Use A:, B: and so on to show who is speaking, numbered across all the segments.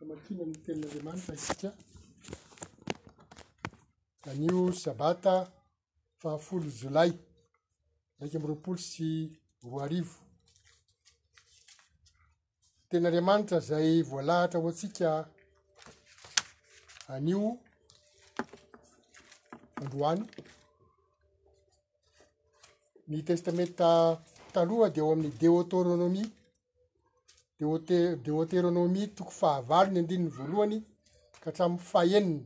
A: Hamakiana ny Tenin'Andriamanitra isika. Anio sabata fahafolo jolay iraika amby roapolo sy roa arivo. Tenin'Andriamanitra izay voalahatra ho antsika anio androany. Ny testamenta taloha dia ao amin'ny Deoteronomia Deoteronomia toko fahavalo ny andininy voalohany ka hatramin'ny fahenina.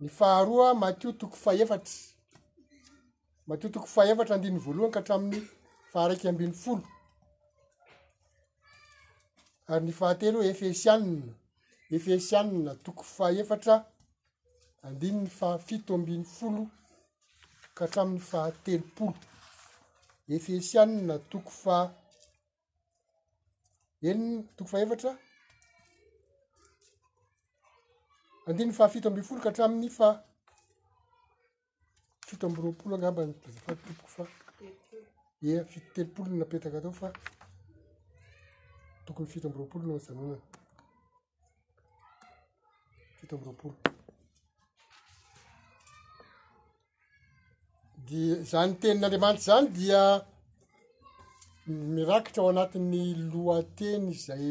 A: Ny faharoa Matio toko fahefatra, Matio toko fahefatra andininy voalohany ka hatramin'ny faharaika ambin'ny folo. Ary ny fahatelo Efesianina, Efesianina toko fahefatra andininy fahafito ambin'ny folo ka hatramin'ny fahatelopolo, Efesianina toko faha enina toko fahefatra andininy fahafito ambin'ny folo ka hatramin'ny fa fito amby roapolo angamba ny azafady tompoko fa e fito telopolo ny napetraka tao fa tokony fito amby roapolo no ajanonana fito amby roapolo dia zany tenin'andriamanitra zany dia mirakitra ao anatin'ny lohateny izay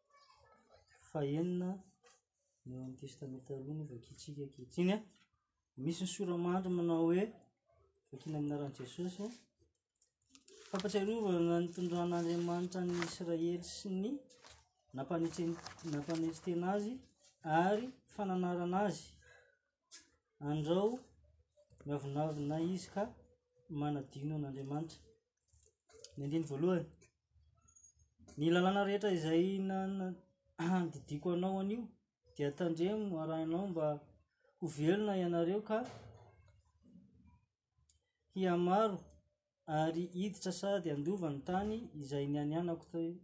A: fahenina ny
B: ao amin'ny Testamenta Taloha no vakintsika ankehitriny. Misy ny sora-mandry manao hoe vakiana amin'ny anaran'i Jesosy. Fampatsiarovana ny tondran'Andriamanitra an'i Israely sy ny nampanetry tena azy ary fananarana azy. Andrao miavonavona izy ka manadino an'Andriamanitra. Ny andininy voalohany, Ny lalàna rehetra izay nandidiako anao anio, dia tandremo arahinao mba ho velona ianareo ka hihamaro ary hiditra sady handova ny tany izay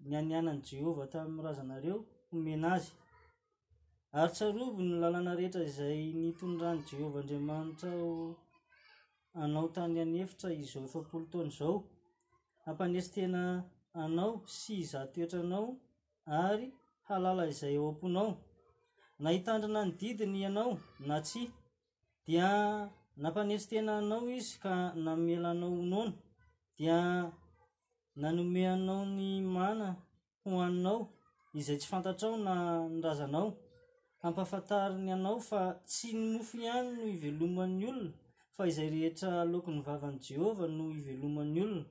B: nianianan'i Jehovah tamin'ny razanareo homena azy. Ary tsarovy ny lalàna rehetra izay nitondran'i Jehovah Andriamanitra ho anao tany an'efitra izao efapolo taona izao, hampanesy tena anao sy hizaha toetra anao ary halala izay ao am-ponao, na hitandrina ny didiny ianao na tsia, dia nampanesy tena anao izy ka namela anao ho noana, dia nanome anao ny mana ho anao izay tsy fantatrao na ny razanao. Hampahafantariny anao fa tsy ny mofo ihany no iveloman'ny olona, fa izay rehetra aloakin'ny vavan'i Jehovah no iveloman'ny olona.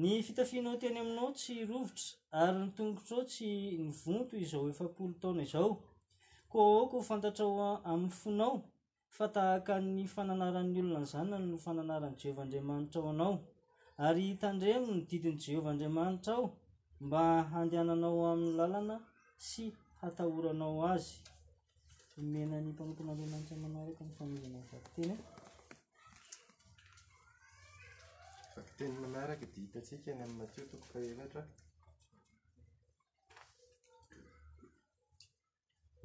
B: Ny fitafianao teny aminao tsy rovitra, ary ny tongotrao tsy nivonto izao efapolo taona izao. Koa aoka ho fantatrao amin'ny fonao fa tahaka ny fananaran'ny olona ny zanany no fananaran'i Jehovah Andriamanitrao anao, ary hitandremo ny didin'i Jehovah Andriamanitrao mba handehananao amin'ny lalana sy hatahoranao azy. Omena ny mpanompon'Andriamanitra manaraka ny fanomezana ny vakiteny.
C: Vakiteny manaraka dia hitantsika any amin'ny Matio toko fahefatra.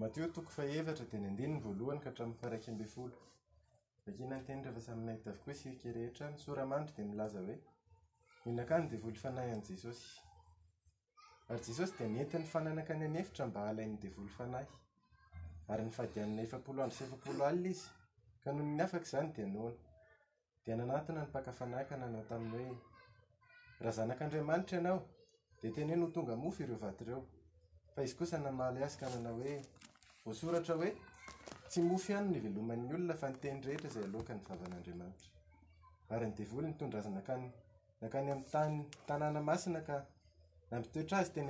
C: Matio toko fahefatra dia ny andininy voalohany ka hatramin'ny faha-iraika ambin'ny folo. Vakina ny teny rehefa samy nahita avokoa isika rehetra. Ny sora-mandry dia milaza hoe, Menaka ny devoly fanahy an'i Jesosy. Ary Jesosy dia nety nifananaka any an'efitra mba halain'ny devoly fanahy. Ary nifady hanina efapolo andro sy efapolo alina izy, ka nony ny afaka izany dia noana. Dia nanatona ny mpaka fanahy ka nanao taminy hoe, Raha Zanak'Andriamanitra ianao, dia teneno ho tonga mofo ireo vato ireo. Fa izy kosa namaly azy ka nanao hoe, Voasoratra hoe, Tsy mofo ihany no iveloman'ny olona, fa ny teny rehetra izay aloaka ny vavan'Andriamanitra. Ary ny devoly nitondra azy nankany nankany amin'ny tany tanàna masina ka nampitoetra azy teny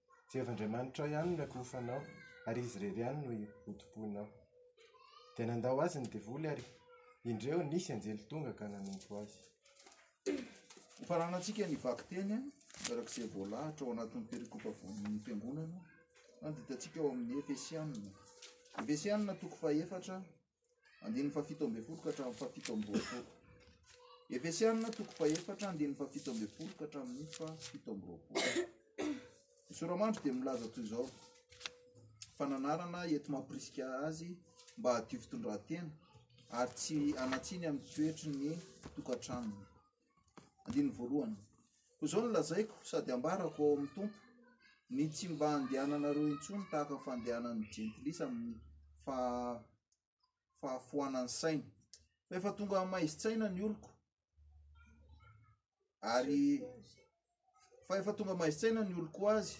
C: Jehovah Andriamanitro ihany no akorofanao, ary izy irery ihany no hotompoinao. Dia nandao azy ny devoly ary indreo nisy anjely tonga ka nanompo azy.
D: Faranantsika ny vakiteny araka izay voalahatra ao anatin'ny perikopa voan'ny fiangonana andiditantsika ao amin'ny Efesianina. Efesianina toko fahefatra andininy fahafito ambin'ny folo ka hatramin'ny fahafito amby roapolo. Efesianina toko fahefatra andininy fahafito ambin'ny folo ka hatramin'ny fahafito amby roapolo. Ny soramandry dia milaza toy izao fananarana eto mampirisika azy mba hadio fitondran-tena ary tsy anatsiny amin'ny toetry ny tokantranony. Andininy voalohany. Koa izao no lazaiko sady ambarako ao amin'ny Tompo, ny tsy mba handehananareo intsony tahaka ny fandehanan'ny jentilisa amin'ny fahafoanan'ny sainy. Fa efa tonga maizin-tsaina ny oloko, ary fa efa tonga maizisaina ny oloko azy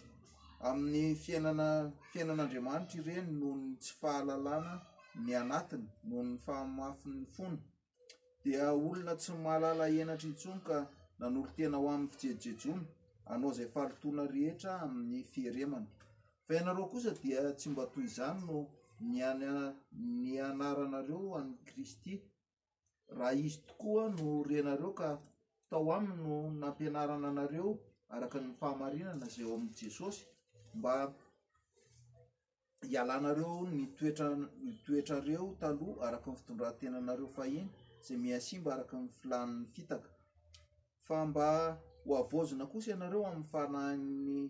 D: amin'ny fiainana fiainan'Andriamanitra ireny noho ny tsy fahalalana ny anatiny noho ny fahamafin'ny fony dia olona tsy mahalala henatra intsony ka nanolo-tena ho amin'ny fijejojejoana anao izay fahalotoana rehetra amin'ny fieremana fa ianareo kosa dia tsy mba toy izany no ny any ny anaranareo an'i Kristy raha izy tokoa no renareo ka tao aminy no nampianarana anareo araka ny fahamarinana izay ao amin'i Jesosy mba hialanareo ny toetra ny toetrareo taloha araka ny fitondran-tenanareo fahiny izay mihasimba araka ny filàn'ny fitaka fa mba ho havaozina kosa ianareo amin'ny fanahin'ny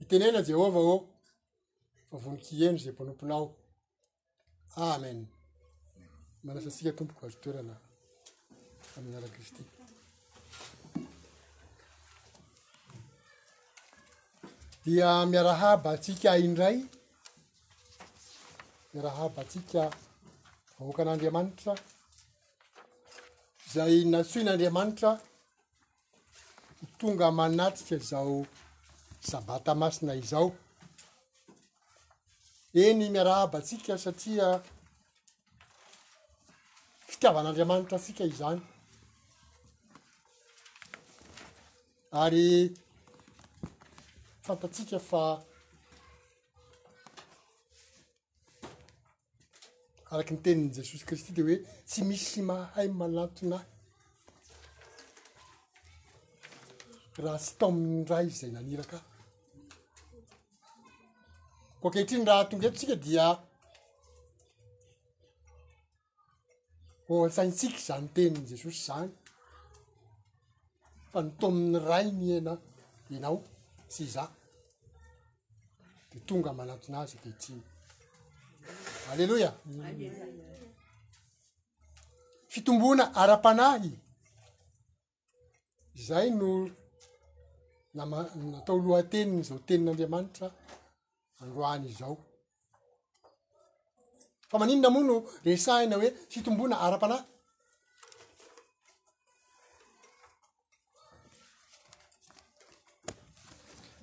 A: Itenena Jehovah ô, fa vonon-kiheno izay mpanomponao. Amen. Manasa antsika tompoko azo toerana amin'ny anarana Kristy. Dia miarahaba antsika indray, miarahaba antsika vahoakan'Andriamanitra, izay nantsoin'Andriamanitra tonga manatrika izao sabata masina izao. Eny miarahaba antsika satria fitiavan'Andriamanitra antsika izany. Ary fantatsika fa araky ny tenin'i Jesosy Kristy de hoe tsy misy mahay manantona ahy raha tsy tao amin'ny Ray izay naniraka ahy. Koa ankehitriny raha tonga eto tsika dia ho ao an-tsaintsika izany tenin'i Jesosy izany fa ny tao amin'ny Ray ny iena- ianao sy izaho. dia tonga manatona azy ankehitriny aleloia fitomboana ara-panahy izay no nama- natao lohateny izao tenin'andriamanitra androany izao fa maninona moa no resahina hoe fitomboana ara-panahy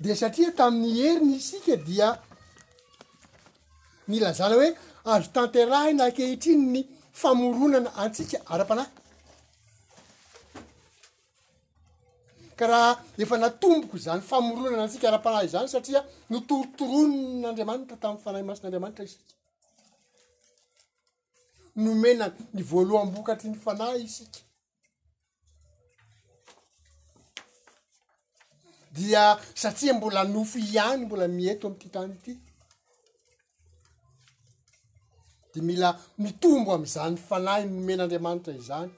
A: de satria tamin'ny heriny isika dia nilazana hoe azo tanterahina ankehitriny ny famoronana antsika ara-panahy ka raha efa natomboko zany famoronana antsika ara-panahy zany satria notorotoronin'andriamanitra tamin'ny fanahy masin'andriamanitra isika nomena ny voaloham-bokatry ny fanahy isika dia satria mbola nofo ihany mbola mieto am'ty tany ity de mila mitombo am'izany fanahy nomen'andriamanitra izany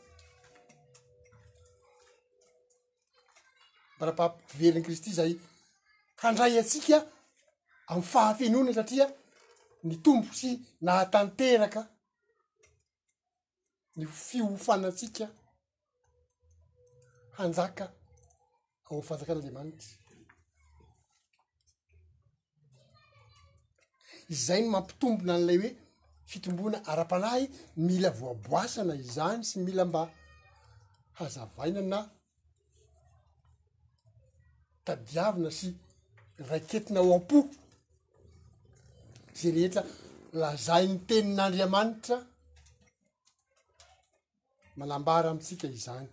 A: mbarapampiverin' kristy zay handray atsika amy fahafenoana satria ny tompo sy nahatanteraka ny fiofanantsika hanjaka ao amin'ny fanjakan'Andriamanitra. Izay no mampitombina an'ilay hoe fitomboana ara-panahy mila voaboasana izany sy mila mba hazavaina na. tadiavina sy raiketina ao am-po zay rehetra lazain'ny tenin'andriamanitra manambara amintsika izany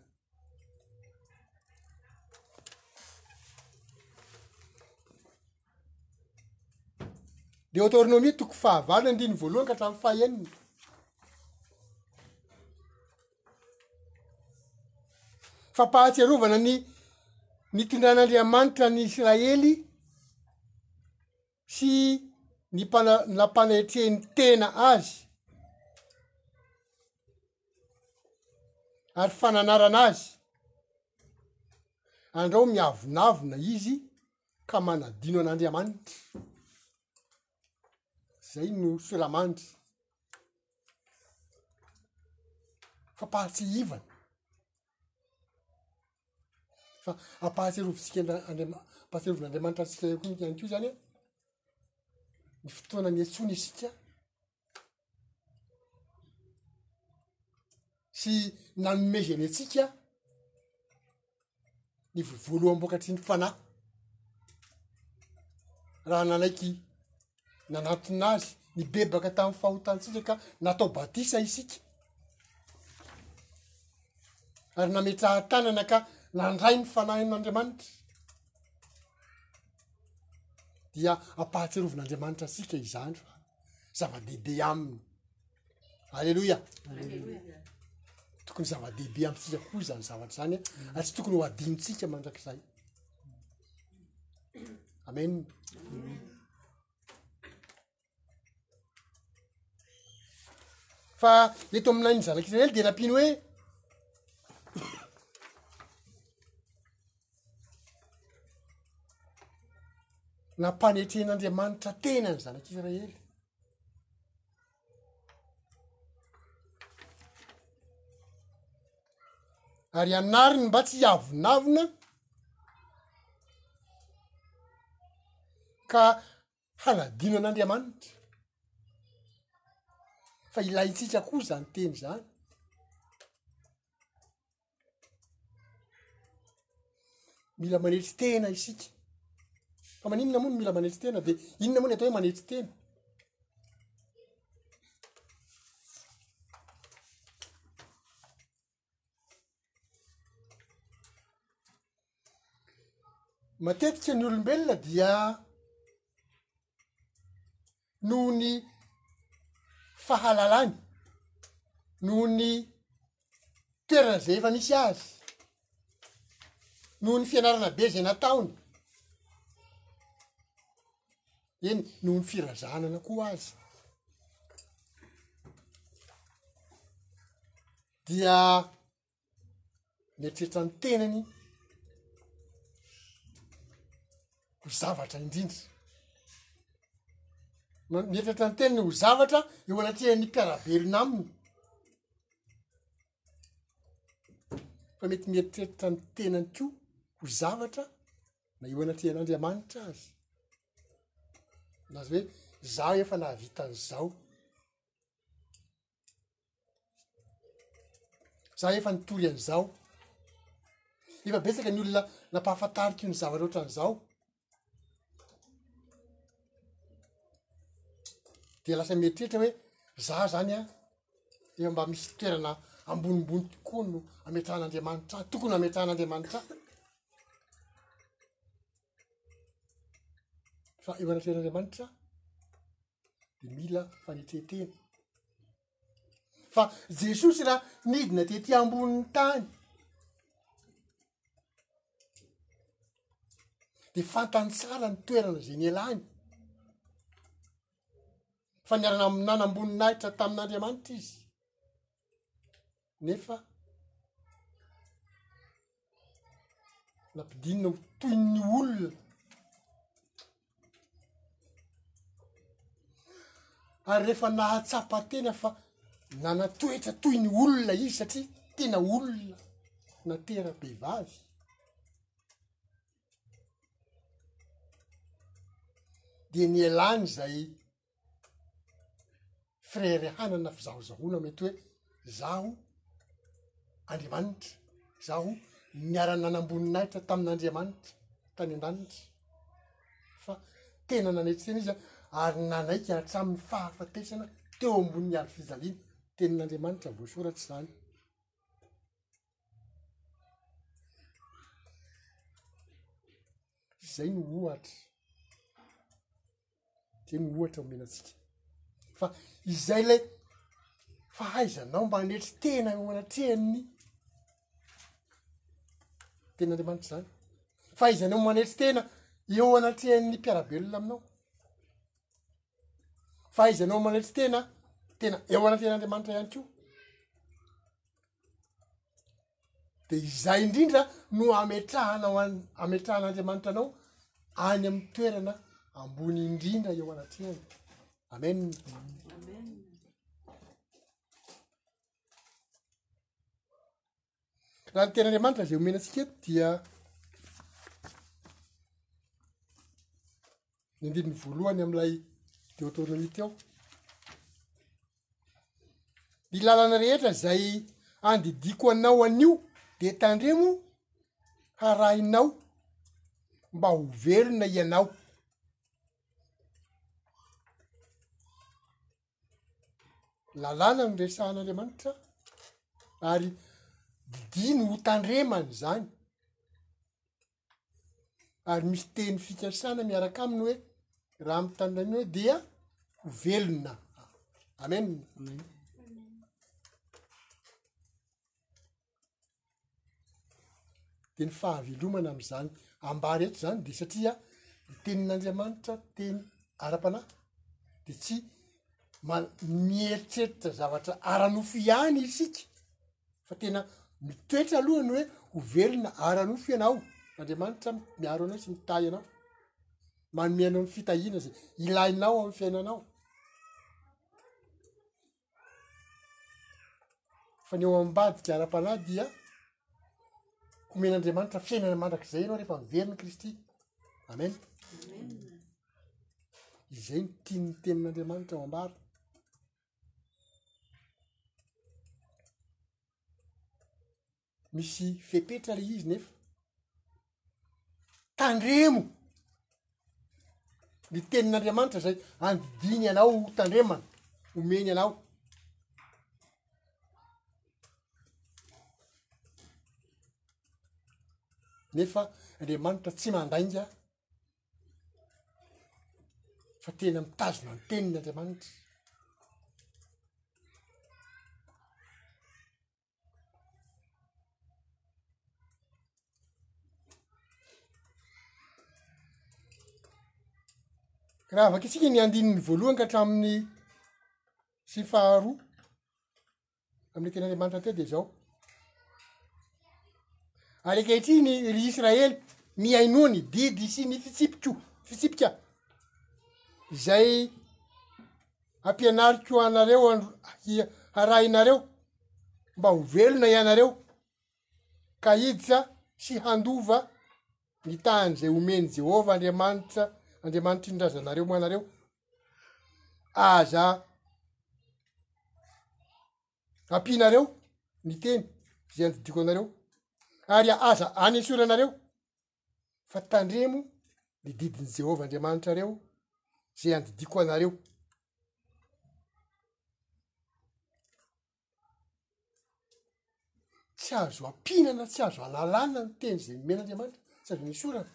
A: Deoteronomia toko fahavalo andininy voalohany ka hatramin'ny fahenina. Fampahatsiarovana ny nitondran'Andriamanitra ny Israely sy ny mpana- nampanetrehan'ny tena azy ary fananarana azy. Andrao miavonavona izy. ka manadino an'Andriamanitra. Zay no solamandry. Fampahatsiahivana. Fa ampahatsiarovitsika Andra- Andriama- ampahatsiarovina Andriamanitra antsika ihany koa zany e, ny fotoana niantsoany isika sy nanomezany antsika ny vovoloam-bokatry ny fanahy raha nanaiky nanantona azy nibebaka tamin'ny fahotantsika ka natao batisa isika ary nametrahan-tanana ka nandray ny fanahin'andriamanitra dia ampahatsiarovina andriamanitra antsika izany fa zava-dehibe aminy aleloia tokony zava-dehibe amitsika koa izany zavatra zany e ary tsy tokony ho adinontsika mandrak'izay amen fa eto amin'ilay ny zanak'israely dia nampiany hoe Nampanetren'Andriamanitra tena ny zanak'Isiraely. Ary anariny mba tsy hiavonavona ka hanadino an'Andriamanitra, fa ilaintsika koa zany teny zany. Mila manetry tena isika, fa maninona moa no mila manetry tena de inona moa ny atao hoe manetry tena? matetika ny olombelona dia noho ny fahalalany noho ny toerana izay efa misy azy noho ny fianarana be zay nataony eny noho ny firazanana koa azy dia mieritreritra ny tenany ho zavatra indrindra mieritreritra ny tenany ho zavatra eo anatrehan'ny mpiara-belona aminy fa mety mieritreritra ny tenany koa ho zavatra na eo anatrehan'andriamanitra azy na azy hoe za efa nahavita an'izao za efa nitory an'izao efa betsaka ny olona nampahafantariko ny zavatra ohatran'izao de lasa mieritreritra hoe za zany an efa mba misy toerana ambonimbony tokoa no ametrahan'andriamanitra ahy tokony ametrahan'andriamanitra ahy fa eo anatrehan'andriamanitra de mila fanetretena fa jesosy raha nidina tety amboniny tany de fantany tsara ny toerana zay ny alany fa niarana nanam-boninahitra tamin'andriamanitra izy nefa nampidinina ho toy ny olona ary rehefa nahatsapa tena fa nanatoetra toy ny olona izy satria tena olona na tera-behivavy dia ny elany zay fireharehanana fizahozahoana mety hoe zaho andriamanitra zaho niara-nanamboninahitra tamin'andriamanitra tany an-danitra fa tena nanaiky tena izy a ary nanaiky hatramin'ny fahafatesana teo ambon'ny haro fijaliana tenin'andriamanitra voasoratra izany zay no ohatra de ny ohatra omenantsika fa izay lay fahaizanao mba hanetry tena eo anatrehan'ny tena andriamanitra zany fahaizanao manetry tena eo anatrehan'ny mpiarabelona aminao fahaizanao manetry tena tena eo anatrehan'andriamanitra ihany ko de izay indrindra no ametrahanao any ametrahan'andriamanitra anao any amin'ny toerana ambony indrindra eo anatrehany amen raha ny tena andriamanitra zay omena antsika eto dia ny andininy voalohany amin'ilay deoteronomia teo ny lalana rehetra zay andidiako anao anio de tandremo harahinao mba ho velona ianao lalàna ny resahan'andriamanitra ary didino ho tandremany zany ary misy teny fikasana miaraka aminy hoe raha mitandrina eo dia ho velona amen de ny fahavelomana am'izany ambary eto zany de satria ny tenin'andriamanitra teny ara-panahy de tsy ma- mieritreritra zavatra ara-nofo ihany isika fa tena mitoetra aloha ny hoe ho velona ara-nofo ianao andriamanitra miaro anao sy mitahy ianao manome anao ny fitahiana zay ilainao amn'ny fiainanao fa ny eo am'badika ara-panahy dia homen'andriamanitra fiainana mandrak'izay ianao rehefa miveriny kristy amen izay ny tian'ny tenin'andriamanitra ao ambara misy fepetra le izy nefa tandremo ny tenin'andriamanitra zay andidiny anao ho tandremana omeny anao nefa andriamanitra tsy mandainga fa tena mitazona ny teniny andriamanitra raha avakitsika ny andininy voalohany ka hatramin'ny sy faharoa amin'ny teny andriamanitra teo dia zao ary ankehitriny ry israely mihainoa ny didy sy ny fitsipiko fitsipika zay ampianariko anareo andro harahinareo mba ho velona ianareo ka hiditra sy handova ny tany izay omen'i Jehovah Andriamanitra, Andriamanitry ny razanareo ho anareo. Aza ampianareo ny teny izay andidiako anareo, ary aza anesoranareo, fa tandremo ny didin'i Jehovah Andriamanitrareo izay andidiako anareo. tsy azo ampihinana tsy azo analana ny teny zay nomen'andriamanitra tsy azo nisorana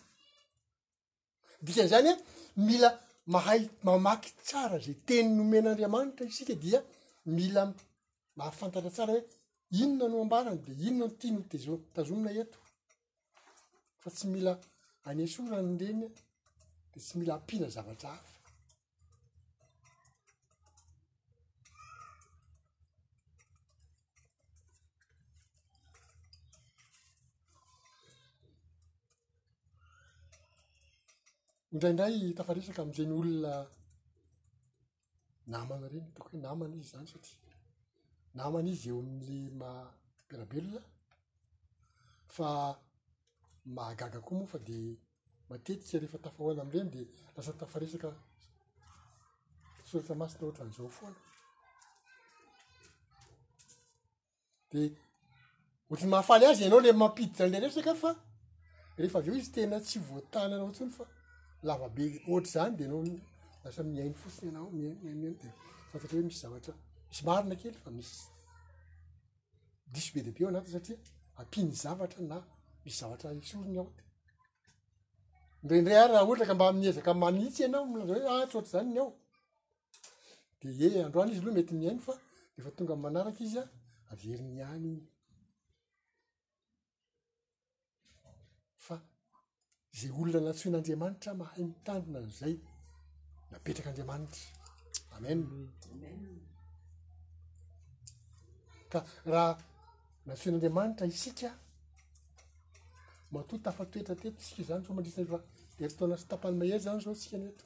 A: dikan'izany an mila mahay mamaky tsara zay teny nomen'andriamanitra isika dia mila mahafantatra tsara hoe inona no ambarany de inona no tiany ho tezon- tazomina eto fa tsy mila anesorany ireny an, dia tsy mila ampiana zavatra hafa. Indraindray tafaresaka amin'izay ny olona. namana ireny, ataoko hoe namana izy izany satria namana izy eo amin'ilay maha mpianabelona fa mahagaga koa moa fa dia matetika rehefa tafahoana amin'ireny dia lasa tafaresaka soratra masina ohatran'izao foana. de ohatry ny mahafaly azy ianao le mampiditra an'le resaka fa rehefa avy eo izy tena tsy voatana anao intsony fa lava be ohatry zany de enao lasa mihaino fotsiny ianao mihaino mihaino mihaino de fantatro hoe misy zavatra misy marina kely fa misy diso be dia be ao anatiny satria ampiany zavatra na misy zavatra esoriny ao de indraindray ary raha ohatra ka mba miezaka manitsy ianao milaza hoe ah tsy ohatry zany ny ao de e androany izy aloha mety mihaino fa efa tonga manaraka izy a averiny ihany iny fa zay olona natsoin'andriamanitra mahay mitandrina an'izay napetraka andriamanitra amen ka raha natsoin'andriamanitra isika matoa tafatoetra teto tsika zany zao mandritra efa ery taona sy tapany mahery zany zao tsika ny eto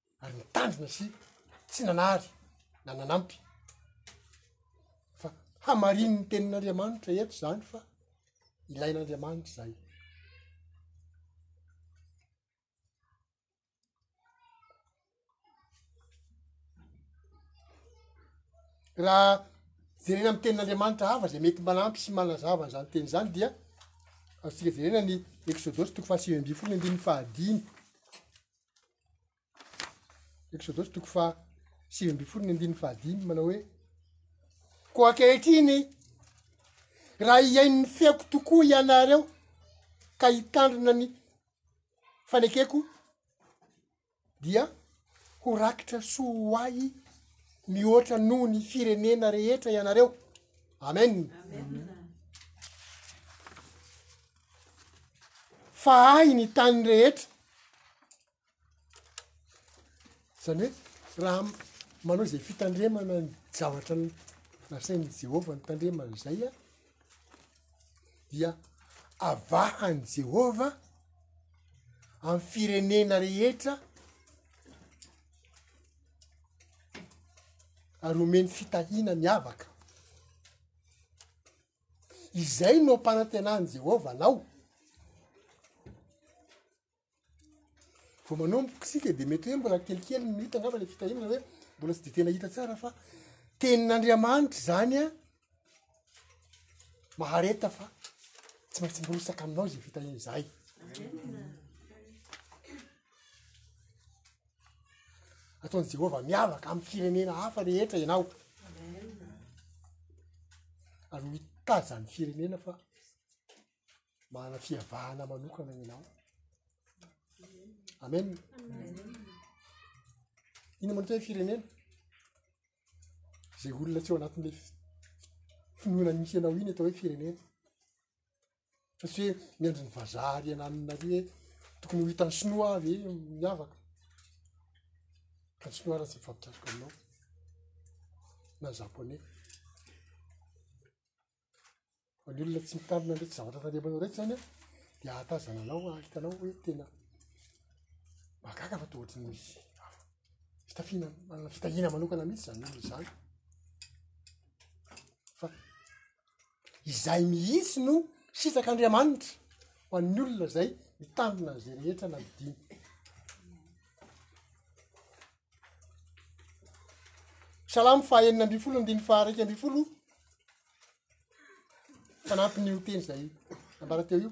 A: ary nitandrina sy tsy nanary na nanampy fa hamariny ny tenin'andriamanitra eto zany fa ilain'andriamanitra zay raha jerena amiy tenin'andriamanitra hafa zay mety manampy sy manazava an'izany teny zany dia aotsika jerena ny exodosy toko fahasivy amby folo ny andininy fahadimy Eksodosy toko faha sivy ambin'ny folo ny andininy fahadimy manao hoe ko ankehitriny raha hihain'ny feoko tokoa ianareo ka hitandrina ny fanekeko dia ho rakitra soa ho ahy mihoatra noho ny firenena rehetra ianareo amen fa ahy ny tany rehetra Izany hoe raha manao izay fitandremana ny zavatra nasain'i Jehovah nitandremana izay aho dia avahan'i Jehovah amin'ny firenena rehetra ary omeny fitahiana miavaka. Izay no ampanantenan'i Jehovah anao. Vao manomboka isika dia mety hoe mbola kelikely ny minitra angamba ilay fitahiana hoe mbola tsy dia tena hita tsara fa tenin'Andriamanitra izany a mahareta fa tsy maintsy mirotsaka aminao izay fitahiana izay. Ataon'i Jehovah miavaka amin'ny firenena hafa rehetra ianao. Ary mitaiza ny firenena fa manana fiavahana manokana ianao. Amen. Ina manao hoe firenena? Izay olona tsy ao anatin'ilay finoana misy ianao iny atao hoe firenena. fa tsy hoe miandry ny vazaha ary ananona ary hoe tokony ho hitan'ny sinoa aho ve miavaka ka ny sinoa raha tsy mifampikasoka aminao na japoney fa ny olona tsy mitandrina ndraiky zavatra tandremanao retsy zany a de ahatazana anao a hitanao hoe tena mahagaga fa to ohatry ny misy hafa fitafina manana fitahiana manokana mihitsy zany olona zany fa izay mihitsy no sitrak'Andriamanitra ho an'ny olona zay mitandrina an'izay rehetra nabidiny salamo fahenina amby folo andiny faharaika amby folo fanampiny ho teny zay ambara teo io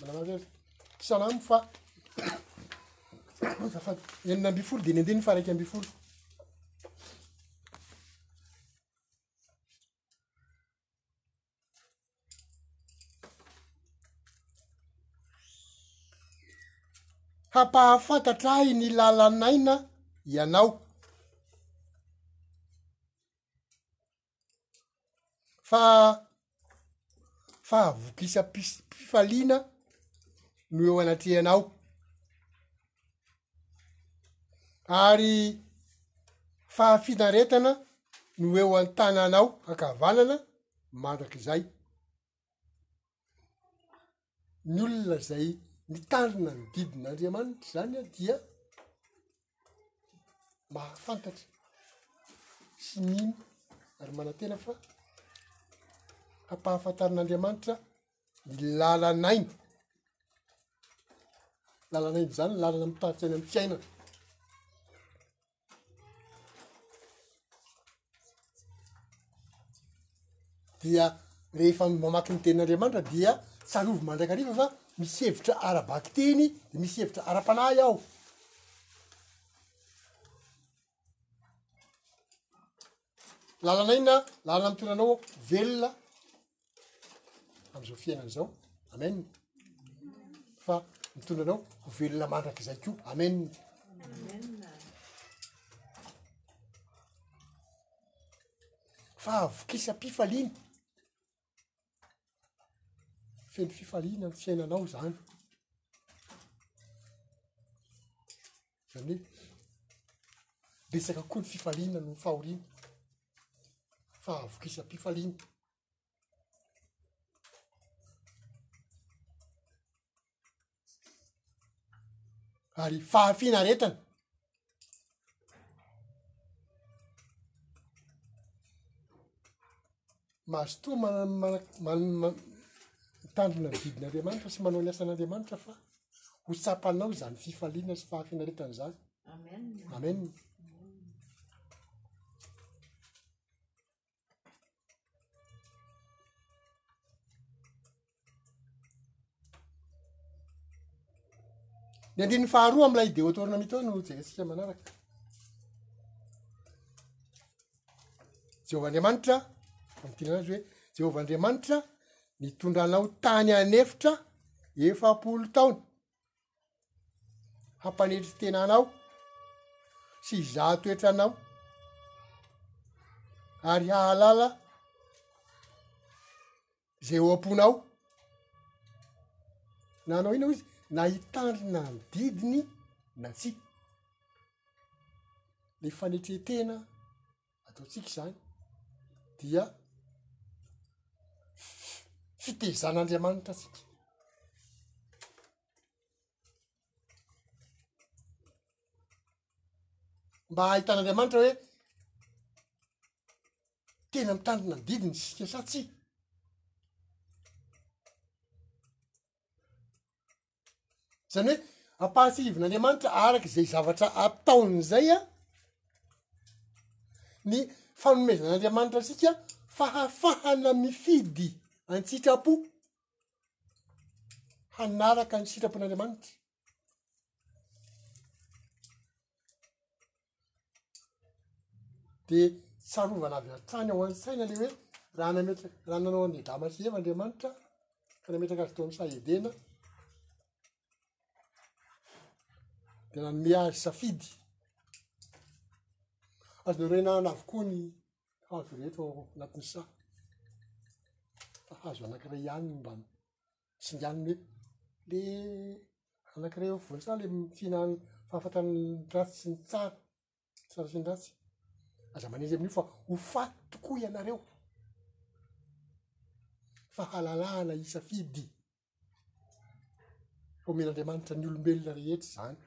A: manamaza azy salamo fa fa enina amby folo diny andiny faharaika amby folo Hampahafantatra ahy ny lalan'aina ianao. Fa fahavokisam-pifaliana no eo anatrehanao. ary fahafinaretana no eo an-tananao ankavanana mandrakizay. Ny olona izay mitandrina ny didin'Andriamanitra izany dia mahafantatra sy mino ary manantena fa ampahafantarin'Andriamanitra. ny lalan'aina, lalan'aina izany ny lalana mitarika any amin'ny fiainana, dia rehefa mamaky ny tenin'Andriamanitra dia tsarovy mandrakariva fa misy hevitra ara-bakiteny, misy hevitra ara-panahy ao. Lalanay na lalana amin'ny toeranao aho velona amin'izao fiainana izao. Amen. Fa mitondra anao ho velona mandrakizay koa. Amen. Fa avokisam-pifaliana. feno fifaliana ny fiainanao izany zany hoe betsaka kokoa ny fifaliana noho ny fahoriana fahavokisam-pifaliana ary fahafinaretana mazotoa mananmana manma mitandrina ny didin'andriamanitra sy manao ny asan'andriamanitra fa ho tsapanao izany fifaliana sy fahafinaretana izany amen ny andininy faharoa am'ilay deotorna mito no jeresika manaraka jehovah andriamanitra am'tinana azy hoe jehovah andriamanitra mitondra anao tany anefitra efa-polo taona hampanetry tena anao sy hizaha toetra anao ary hahalala zay eo am-ponao na anao ina ozy na hitandrina ny didiny na tsia le fanetretena ataontsika izany dia fitezan'andriamanitra atsika mba hahitan'andriamanitra hoe tena mitandrina ny didiny isika satsia zany hoe ampahatsiahivin'andriamanitra araka izay zavatra ataony zay a ny fanomezan'andriamanitra antsika fahafahana mifidy antsitrapo hanaraka ny sitrapon'andriamanitra de tsarovana avy hatrany ao an-tsaina le hoe raha nametra- raha nanao an'i adama sy eva andriamanitra ka nametraka azy teo amin'ny saha edena de nanome azy safidy azonareo ihinanana avokoa ny hazo rehetra ao anatin'ny saha fa hazo anankiray ihany no mba singaniny hoe le anankiray eo afovoany sa le mifihinany fahafatra ny ratsy sy ny tsara tsara sy ny ratsy aza manezy amin'io fa ho faty tokoa ianareo fahalalahana hisafidy homen'andriamanitra ny olombelona rehetra zany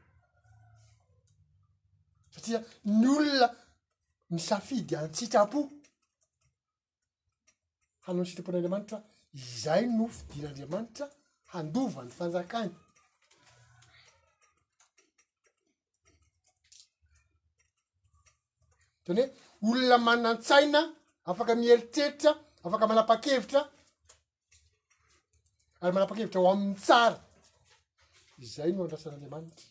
A: satria ny olona misafidy antsitrapo hanao ny sitrapon'Andriamanitra, izay no fidin'Andriamanitra handova ny fanjakany. Tena hoe olona manan-tsaina afaka mieritreritra, afaka manapa-kevitra ary manapa-kevitra ho amin'ny tsara izay no andrasan'andriamanitra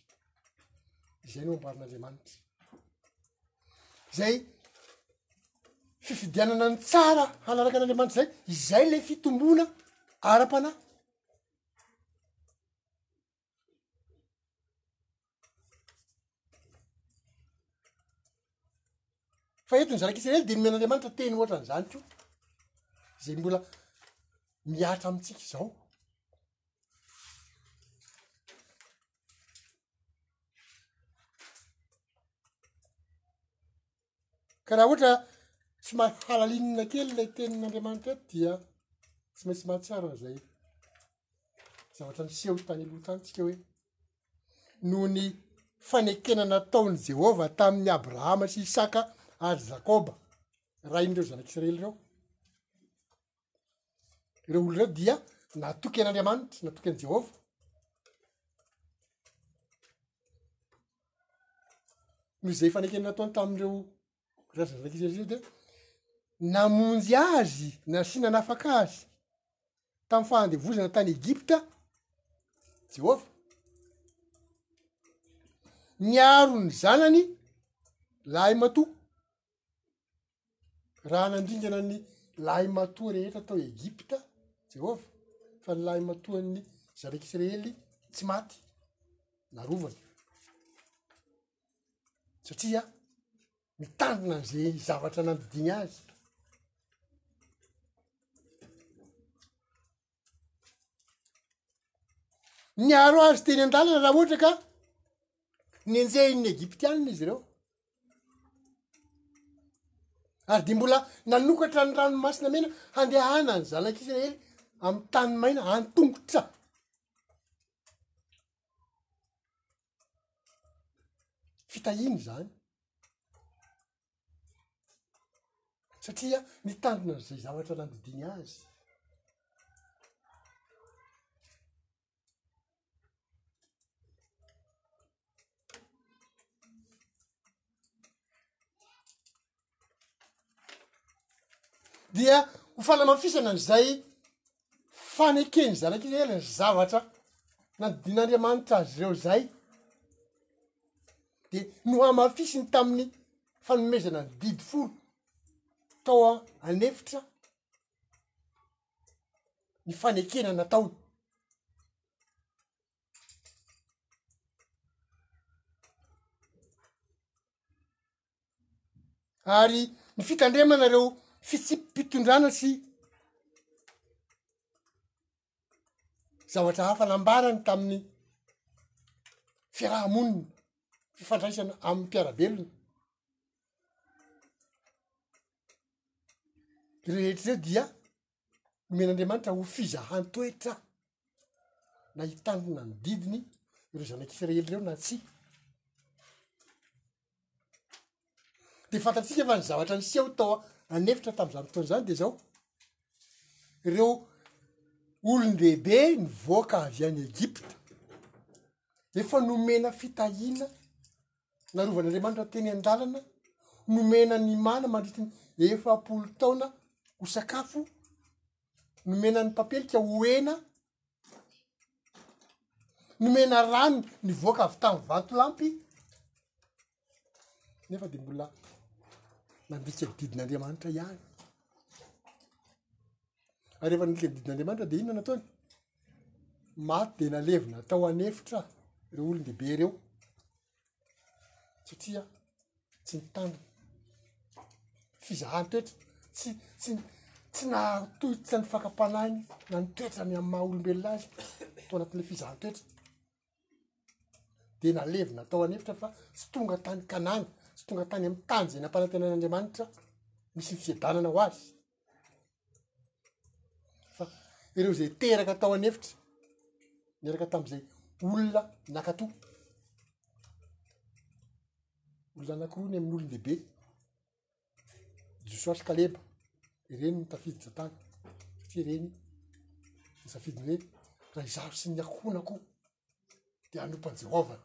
A: izay no amboarin'andriamanitra zay fifidianana ny tsara hanaraka an'andriamanitra zay izay le fitomboana ara-panahy fa eto ny zanak' isiraely dia nomen'andriamanitra teny ohatra an'izany koa zay mbola miaritra amintsika izao ka raha ohatra tsy mahalalinina kely lay tenin'andriamanitra eto dia tsy maintsy mahatsiaro an'izay zavatra niseho tany aloha tanytsika hoe noho ny fanekena nataon'i jehovah tamin'ny abrahama sy isaka ary jakoba rain'ireo zanak'israely ireo Ireo olona ireo dia natoky an'Andriamanitra, natoky an'i Jehovah. Noho izay fanekena nataony tamin'ireo razan'ankizy izy ireo dia namonjy azy na sy nanafaka azy tamin'ny fahandevozana tany Egypta Jehovah. Niaro ny zanany lahy matoa Raha nandringana ny lahimatoa rehetra tao Egypta Jehovah, fa ny lahimatoan'ny zanak'Isiraely tsy maty, narovany. Satria mitandrina an'izay zavatra nandidiany azy. Niaro azy teny an-dalana raha ohatra ka nenjehin'ny Egyptianina izy ireo. Ary dia mbola nanokatra ny ranomasina mena handehana ny zanak'Israely amin'ny tany maina antongotra. Fitahiana izany. satria mitandrina an'izay zavatra nandidiany azy dia ho fanamafisana an'izay faneken'ny zanak' Israely ny zavatra nanodin'Andriamanitra azy ireo izay, dia nohamafisiny tamin'ny fanomezana ny didy folo tao an'efitra ny fanekena nataony. ary ny fitandremana ireo fitsipi-pitondrana sy zavatra hafa nambarany tamin'ny fiaraha-monina fifandraisana amin'ny mpiara-belona rehetra ireo dia omen'Andriamanitra ho fizahan-toetra na i tany nanodidiny ireo zanak'isiraely ireo na tsy de fantatsika efa ny zavatra ny seho tao anefitra tam'izany fotoana zany de zao ireo olon-dehibe nyvoaka avy any egipta efa nomena fitahiana narovan'Andriamanitra teny an-dalana, nomena ny mana mandritry ny efapolo taona ho sakafo, nomena ny mpampelika ho hena, nomena rano nivoaka avy tamin'ny vatolampy, nefa dia mbola nandika ny didin'Andriamanitra ihany. Ary rehefa nandika ny didin'Andriamanitra dia inona no nataony? maty dia nalevina tao an'efitra ireo olon-dehibe ireo satria tsy nitandrina fizahan-toetra tsy tsy tsy nahatohitra ny fakam-panahiny na ny toetrany amin'ny maha olombelona azy tao anatin'ilay fizahan-toetra dia nalevina tao an'efitra fa tsy tonga tany kanana tsy tonga tany amin'ny tany izay nampanantenan'andriamanitra misy ny fiadanana ho azy fa ireo izay teraka tao an'efitra miaraka tamin'izay olona nakato olona anakoroa ny amin'olon-dehibe Josoa sy Kaleba, ireny no tafiditra tany, satria ireny nisafidy ny hoe, raha izaho sy ny ankohonako dia hanompo an'i Jehovah.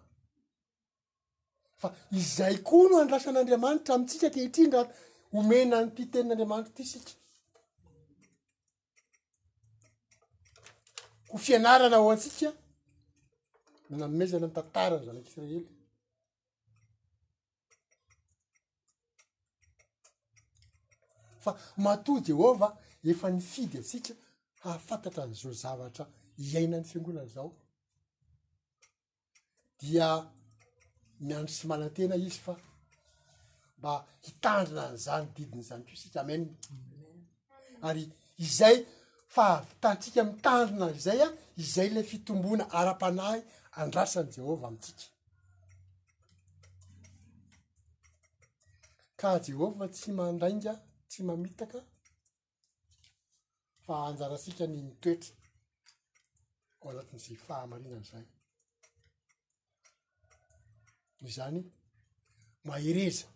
A: Fa izay koa no andrasan'Andriamanitra amintsika ankehitriny raha omena an'ity tenin'Andriamanitra ity isika. Ho fianarana ho antsika no nanomezana ny tantarany zanak'Israely. Fa matoa Jehovah efa nifidy antsika hahafantatra an'izao zavatra iainan'ny fiangonana izao, dia miandry sy manantena izy fa mba hitandrina an'izany didiny izany koa isika. Amena. Ary izay fahavitantsika mitandrina izay an, izay ilay fitomboana ara-panahy andrasan'i Jehovah amintsika. Ka Jehovah tsy mandainga, tsy mamitaka, fa anjarantsika ny mitoetra ao anatin'izay fahamarinana izay. Noho izany, mahereza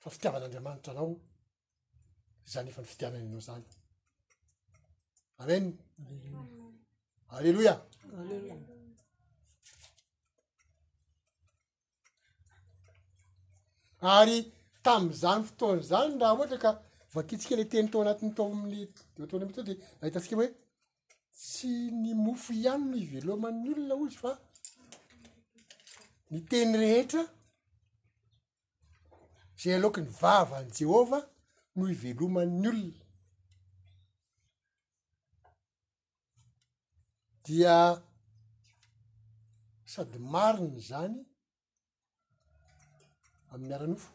A: fa fitiavan'Andriamanitra anao. izany efa ny fidianany anao zany amen aleloia ary tam'izany fotoana zany raha ohatra ka vakitsika le teny tao anatiny tao amin'ny deotoany amto de ahitantsika hoe tsy ny mofo ihany no iveloman'ny olona ozy fa ny teny rehetra izay aloky ny vavan'i Jehovah no iveloman'ny olona. Dia sady marina izany amin'ny ara-nofo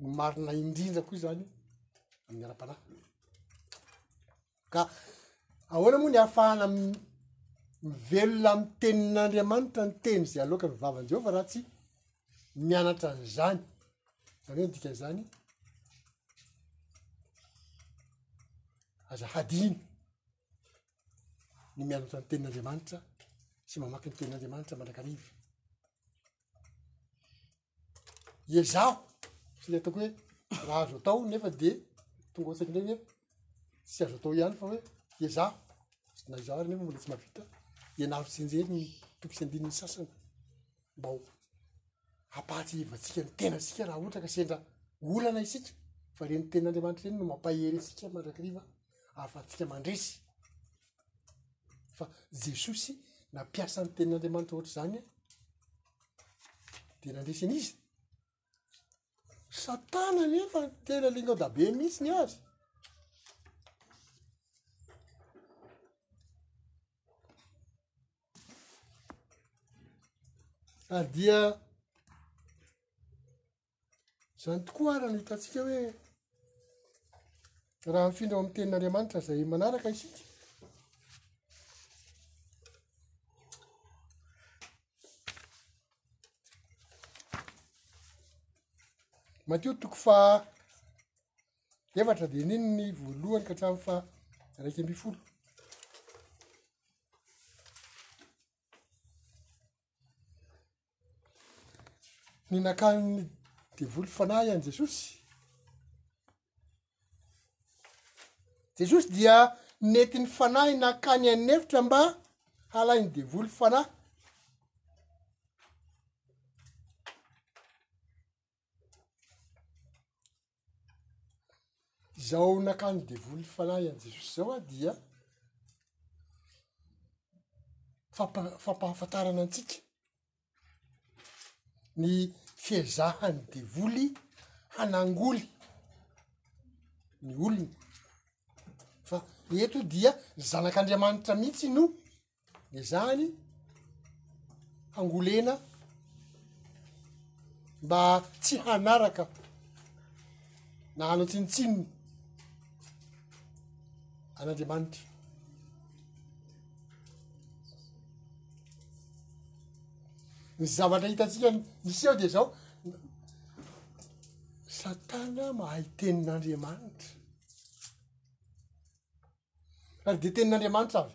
A: no marina indrindra koa izany amin'ny ara-panahy. ka ahoana moa ny hahafahana mivelona amin'ny tenin'andriamanitra ny teny izay aloaka ny vavan'i jehovah raha tsy mianatra an'izany zany hoe dika zany aza hadino ny mianatra ny tenin'andriamanitra sy mamaky ny tenin'andriamanitra mandrakariva ezaho sy ny ataoko hoe raha azo atao nefa de tonga ohatsaky ndray hoe tsy azo atao ihany fa hoe ezaho sy na izaho ary nefa mbola tsy mahavita ianaro tsy enjery ny toko sy andininy sasany mba ho hampahatsiahivantsika ny tenantsika raha ohatra ka sendra olana isika fa reny ten'andriamanitra reny no mampahery antsika mandrakariva ahafahantsika mandresy fa jesosy nampiasa ny tenin'andriamanitra ohatr'izany de nandresy an'izy satana nefa tena lingandabe mihitsy ny azy ary dia Izany tokoa ary no hitantsika hoe raha mifindra ao amin'ny tenin'Andriamanitra izay manaraka isika. Matio toko fa efatra dia nino ny voalohany ka hatramin'ny fa raika ambin'ny folo. Ny nakanin'ny devoly fanahy an'i Jesosy. Jesosy dia nentin'ny fanahy nakany an'efitra mba halain'ny devoly fanahy. Izao nakany devoly fanahy an'i Jesosy izao aho dia fampa- fampahafantarana antsika ny fiezahan'ny devoly hanangoly ny olony fa eto dia zanak'Andriamanitra mihitsy no de zany hangolena mba tsy hanaraka na hanao tsinotsinony an'andriamanitra ny zavatra hitatsika misy eo de zao satana mahay tenin'andriamanitra ary dia tenin'Andriamanitra avy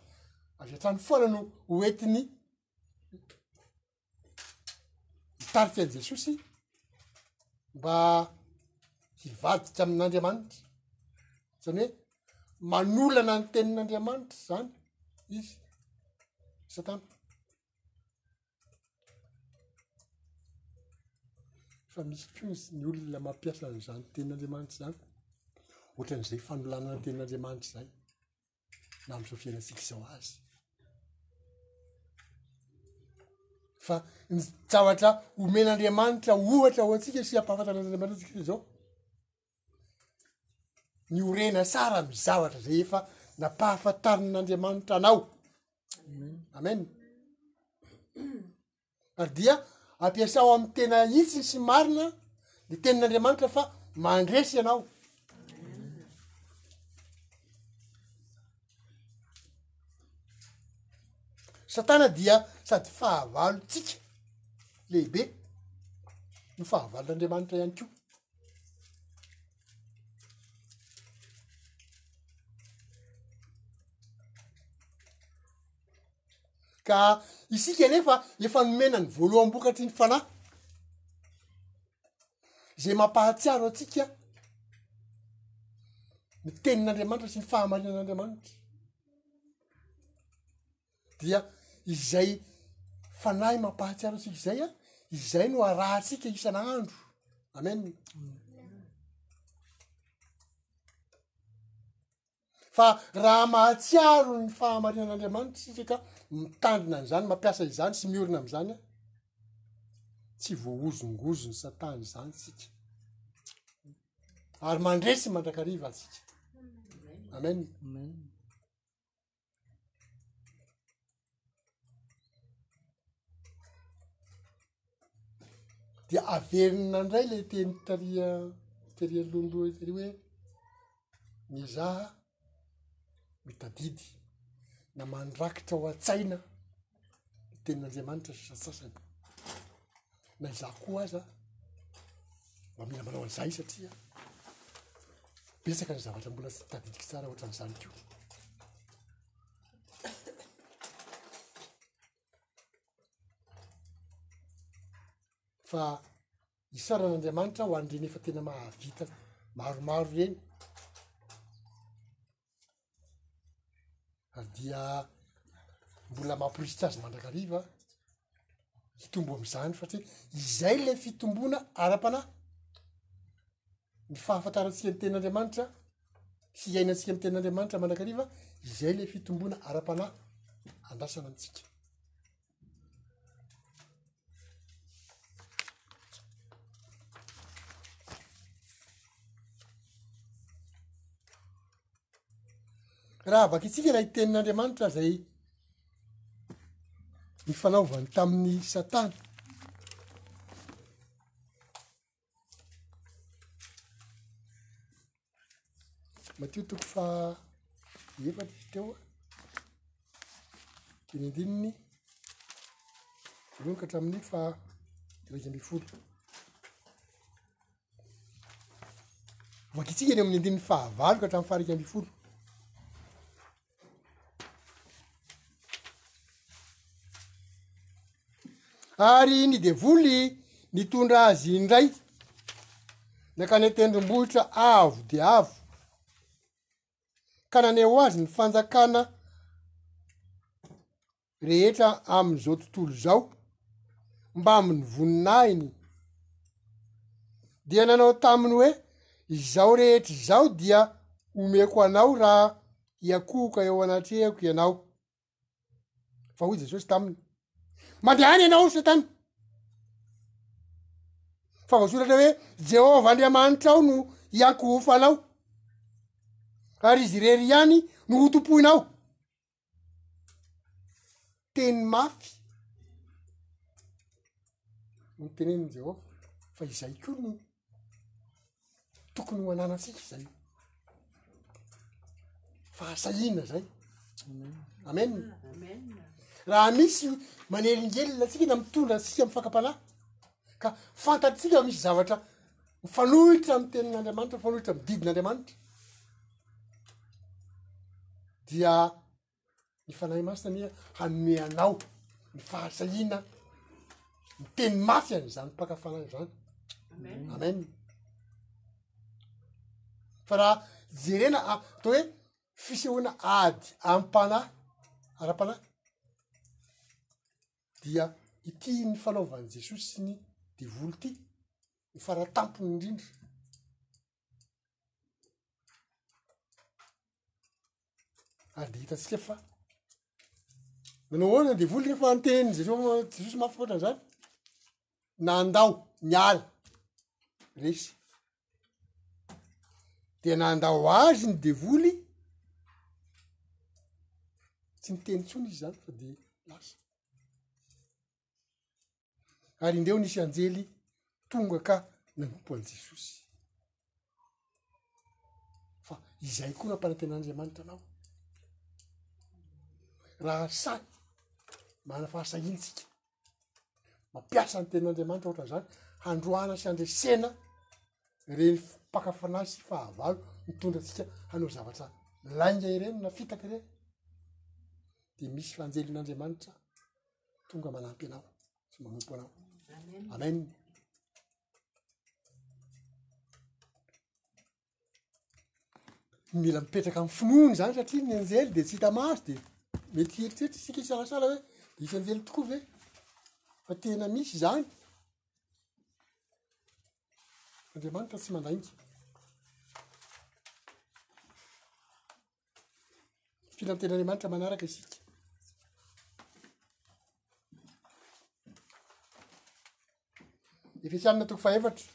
A: avy hatrany foana no hoentiny hitarika an'i Jesosy mba hivadika amin'Andriamanitra zany hoe manolana ny tenin'Andriamanitra zany izy satana fa misy koa izy ny olona mampiasa an'izany tenin'Andriamanitra izany ohatran'izay fanolanana ny tenin'Andriamanitra izay na amin'izao fiainantsika izao azy fa ny zavatra omen'Andriamanitra ohatra ho antsika sy ampahafantarana an'Andriamanitra antsika izao ny orena sara amy zavatra rehefa nampahafantarin'andriamanitra anao amena ary dia ampiasao amy tena hitsiny sy marina ny tenin'andriamanitra fa mandresy ianao satana dia sady fahavalotsika lehibe no fahavalon'andriamanitra ihany ko ka isika anefa efa nomena ny voaloham-bokatry ny fanahy zay mampahatsiaro antsika ny tenin'andriamanitra sy ny fahamarinan'andriamanitra dia izay fanahy mampahatsiaro antsika izay a izay no arahantsika isan'andro amen fa raha mahatsiaro ny fahamarinan'andriamanitra isika ka mitandrina an'izany mampiasa izany sy miorina am'izany a tsy voahozongozo ny satana izany tsika ary mandresy mandrakariva atsika amen dia averina indray le teny taria tery alondoha tery hoe mizaha mitadidy na mandrakitra ao an-tsaina ny tenin'Andriamanitra sisa sasany na izaho koa aza mba mila manao an'izay satria betsaka ny zavatra mbola tsy tadidiko tsara ohatran'izany ko fa Isaorana Andriamanitra ho an'ireny efa tena mahavita maromaro ireny. Ary dia mbola mamporisika azy mandrakariva hitombo am'izany satria izay le fitomboana ara-panahy. Ny fahafantarantsika ny ten'Andriamanitra, hiainantsika ny ten'Andriamanitra mandrakariva, izay le fitomboana ara-panahy andrasana antsika. raha vakitsika ilay tenin'andriamanitra zay ny fanaovany tamin'ny satana Matio toko faha efatra izy teo dimy andininy voalohany ka hatramin'ny faha iraika ambin'ny folo vakitsika ny amin'ny andininy fahavalo ka hatramin'ny faha iraika ambin'ny folo ary ny devoly nitondra azy indray nakany an-tendrombohitra avo dia avo ka naneho azy ny fanjakana rehetra amin'izao tontolo izao mbamin'ny voninahiny dia nanao taminy hoe izao rehetra izao dia omeko anao raha hiakohoka eo anatrehako ianao fa hoy jesosy taminy mandehany ianao satana fa voasoratra hoe jehovah andriamanitra ao no hiankohofanao ary izy irery ihany no hotompoinao teny mafy no tenenin'i Jehovah fa izay koa no tokony ho ananantsika izay fa asa inona zay amena raha misy manelingelina atsika na mitondra antsika amy fakam-panahy ka fantatsika misy zavatra mifanohitra amy tenin'andriamanitra mifanohitra amy didin'andriamanitra dia ny fanahy masina anie hanome anao ny fahasahiana miteny mafy an'izany mpaka fanahy zany amen fa raha jerena a atao hoe fisehoana ady ampanahy ara-panahy dia ity ny fanaovan'i jesosy sy ny devoly ity ny faratampony indrindra ary de hitantsika fa manao ahoana ny devoly rehefa anteniny zay reo jesosy mafy foatra an'izany na andao ny ala resy dia na andao azy ny devoly tsy niteny tsony izy zany fa de lasa ary indeo nisy anjely tonga ka nanompo an'i Jesosy. Fa izay koa nampanantenan'Andriamanitra anao. Raha sahy mana fahasahiantsika, mampiasa ny tenin'Andriamanitra ohatran'izany, handroana sy handresena ireny mpaka fanahy sy fahavalo mitondra antsika hanao zavatra lainga ireny na fitaka ireny, dia misy anjelin'Andriamanitra. tonga manampy anao sy manompo anao amen mila mipetraka ami'ny finoany zany satria ny anjely de tsy hita maso de mety heritreritra isika isalasala hoe de isy anjely tokoa ve fa tena misy zany andriamanitra tsy mandainga filanten'Andriamanitra manaraka isika. Efesianina toko fahefatra,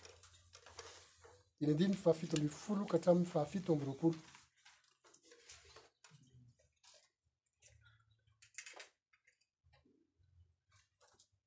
A: diny andininy fahafito ambin'ny folo ka hatramin'ny fahafito amby roapolo.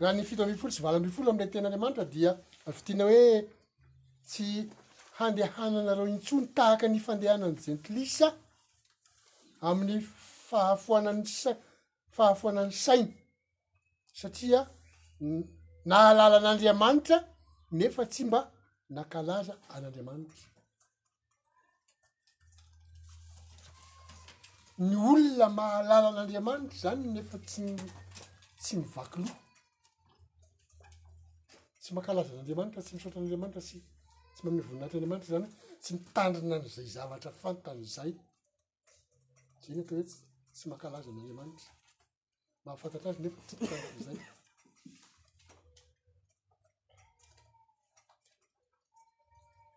A: Raha ny fito ambin'ny folo sy valo ambin'ny folo amin'ilay tenin'Andriamanitra dia vidina hoe tsy handehananareo intsony tahaka ny fandehanan'ny jentilisa amin'ny fahafoanan'ny sai- fahafoanan'ny sainy satria nahalala an'Andriamanitra nefa tsy mba nankalaza an'Andriamanitra. ny olona mahalala an'andriamanitra zany nefa tsy tsy mivaky loha tsy mankalaza an'andriamanitra tsy misaotra an'andriamanitra sy tsy manome voninahitra andriamanitra zany tsy mitandrina an'izay zavatra fantany zay zay ny atao hoe tsy mankalaza an'andriamanitra mahafantatra azy nefa tsy mpitarika izay.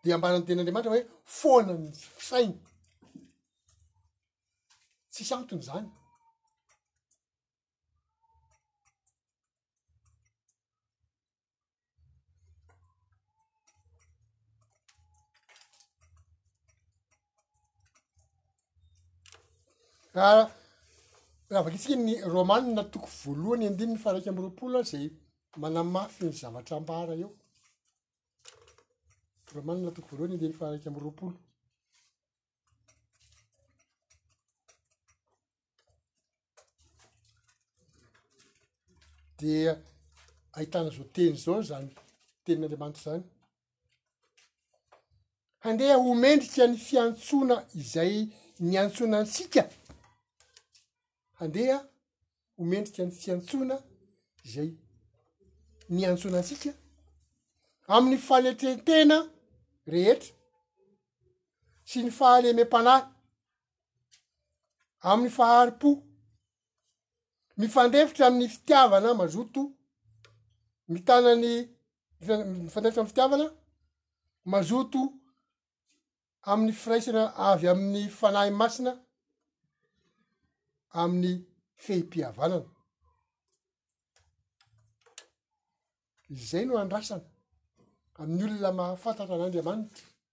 A: Dia ambaran'ny ten'Andriamanitra hoe foana ny fisainy. Tsisy antony izany. Raha vakatsika ny Romana toko voalohany andininy faharaika amby roapolo ary zay manamafy ny zavatra ambara eo, Romana toko voalohany andininy faharaika amby roapolo. dia ahitana zao teny zao zany tenin'andriamanitra zany handeha ho mendrika ny fiantsoana izay miantsoana antsika handeha ho mendrika ny fiantsoana izay miantsoana antsika amin'ny fanetren-tena rehetra sy ny fahalemem-panahy amin'ny fahari-po, mifandefitra amin'ny fitiavana mazoto, mitana ny mifandefitra amin'ny fitiavana mazoto amin'ny firaisana avy amin'ny fanahy masina amin'ny fehim-pihavanana. Izay no andrasana amin'ny olona mahafantatra an'Andriamanitra.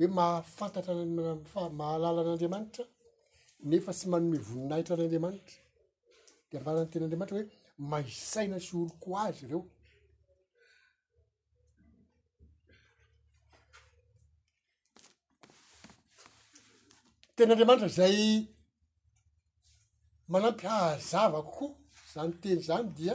A: hoe mahafantatra mahalala an'Andriamanitra nefa tsy manome voninahitra an'Andriamanitra de avalany teny andriamanitra hoe maisaina sy oloko azy ireo teny andriamanitra zay manampy hahazava kokoa zany teny zany dia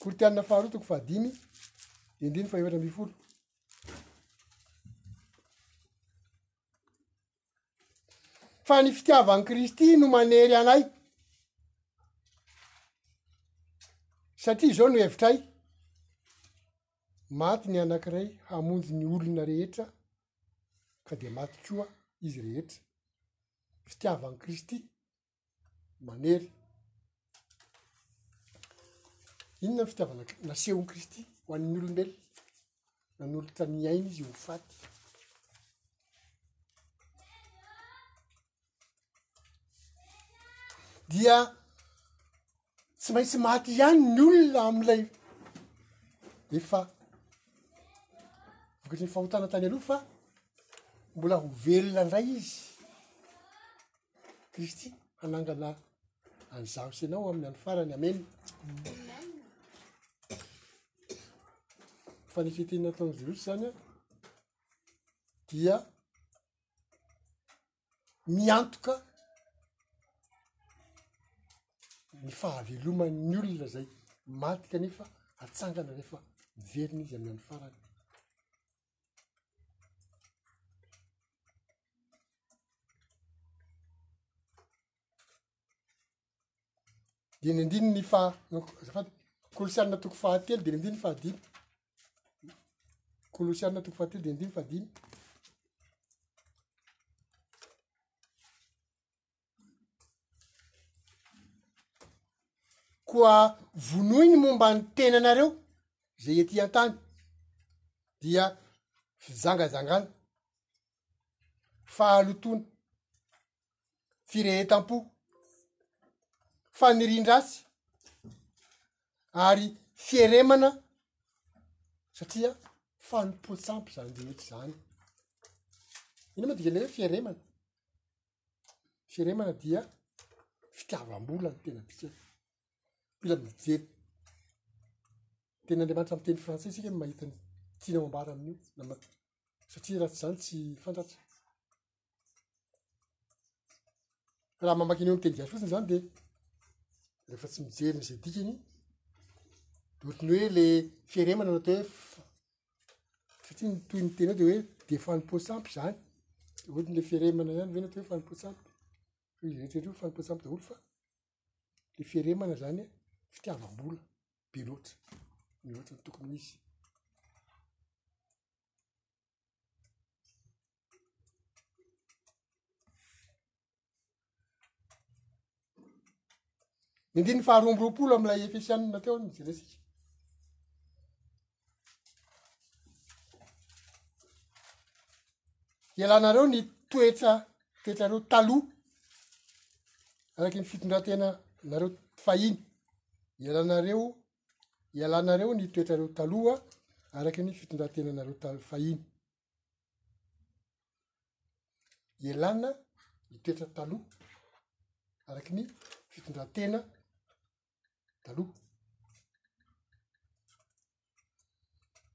A: Koritianina faharoa toko fahadimy, endriny fahefatra ambin'ny folo. Fa ny fitiavan'i Kristy no manery anay. Satria izao no hevitray, maty ny anankiray hamonjy ny olona rehetra ka dia maty koa izy rehetra. Fitiavan'i Kristy manery. Inona ny fitiavana nasehon'i Kristy ho an'ny olombelona? Nanolotra ny ainy izy ho faty. dia tsy maintsy maty ihany ny olona am'ilay efa vokatry ny fahotana tany aloha fa mbola ho velona ndray izy kristy hanangana an'izaho sy anao amin'ny andro farany amena fa ny fiteny nataon'i jesosy zany a dia miantoka ny fahaveloman'ny olona zay maty kanefa atsangana rehefa miverina izy amy any farany Diny andiny ny fa kolosianina toko fahatelo diny andiny fahadimy kolosianina toko fahatelo diny andiny fahadimy koa vonoy ny momba ny tena anareo zay ety an-tany dia fizangazangana fahalotoana firehetam-po, fanirian-dratsy ary fieremana satria fanompoan-tsampy zany rehetra zany, ino moa dikany hoe fieremana? Fieremana dia fitiavam-bola ny tena dikany, mila mijery tenin'Andriamanitra amy teny frantsay isika no mahita ny tianao ambara amin'io, satria raha tsy zany tsy fantatra. raha mamaky an'io ny teny gasy fotsiny zany de rehefa tsy mijery n'izay dikany de ohatry ny hoe le fieremana na atao hoe satria ny toy ny teny eo de hoe de fanompoan-tsampy zany de ohatry ny le fieremana ihany ve na atao hoe fanompoan-tsampy fa izy rehetra reo fanompoan-tsampy daholo fa le fieremana zany e fitiavam-bola be loatra ny ohatry ny tokony ho izy Ny andininy faharoa amby roapolo amin'ilay Efesianina teo ny jeresika. Ialanareo ny toetra toetrareo taloha araky ny fitondrantena nareo fahiny. Ialanareo hialanareo ny toetrareo taloha araka ny fitondrantenanareo talo fahiny ialana ny toetra taloha araky ny fitondrantena taloha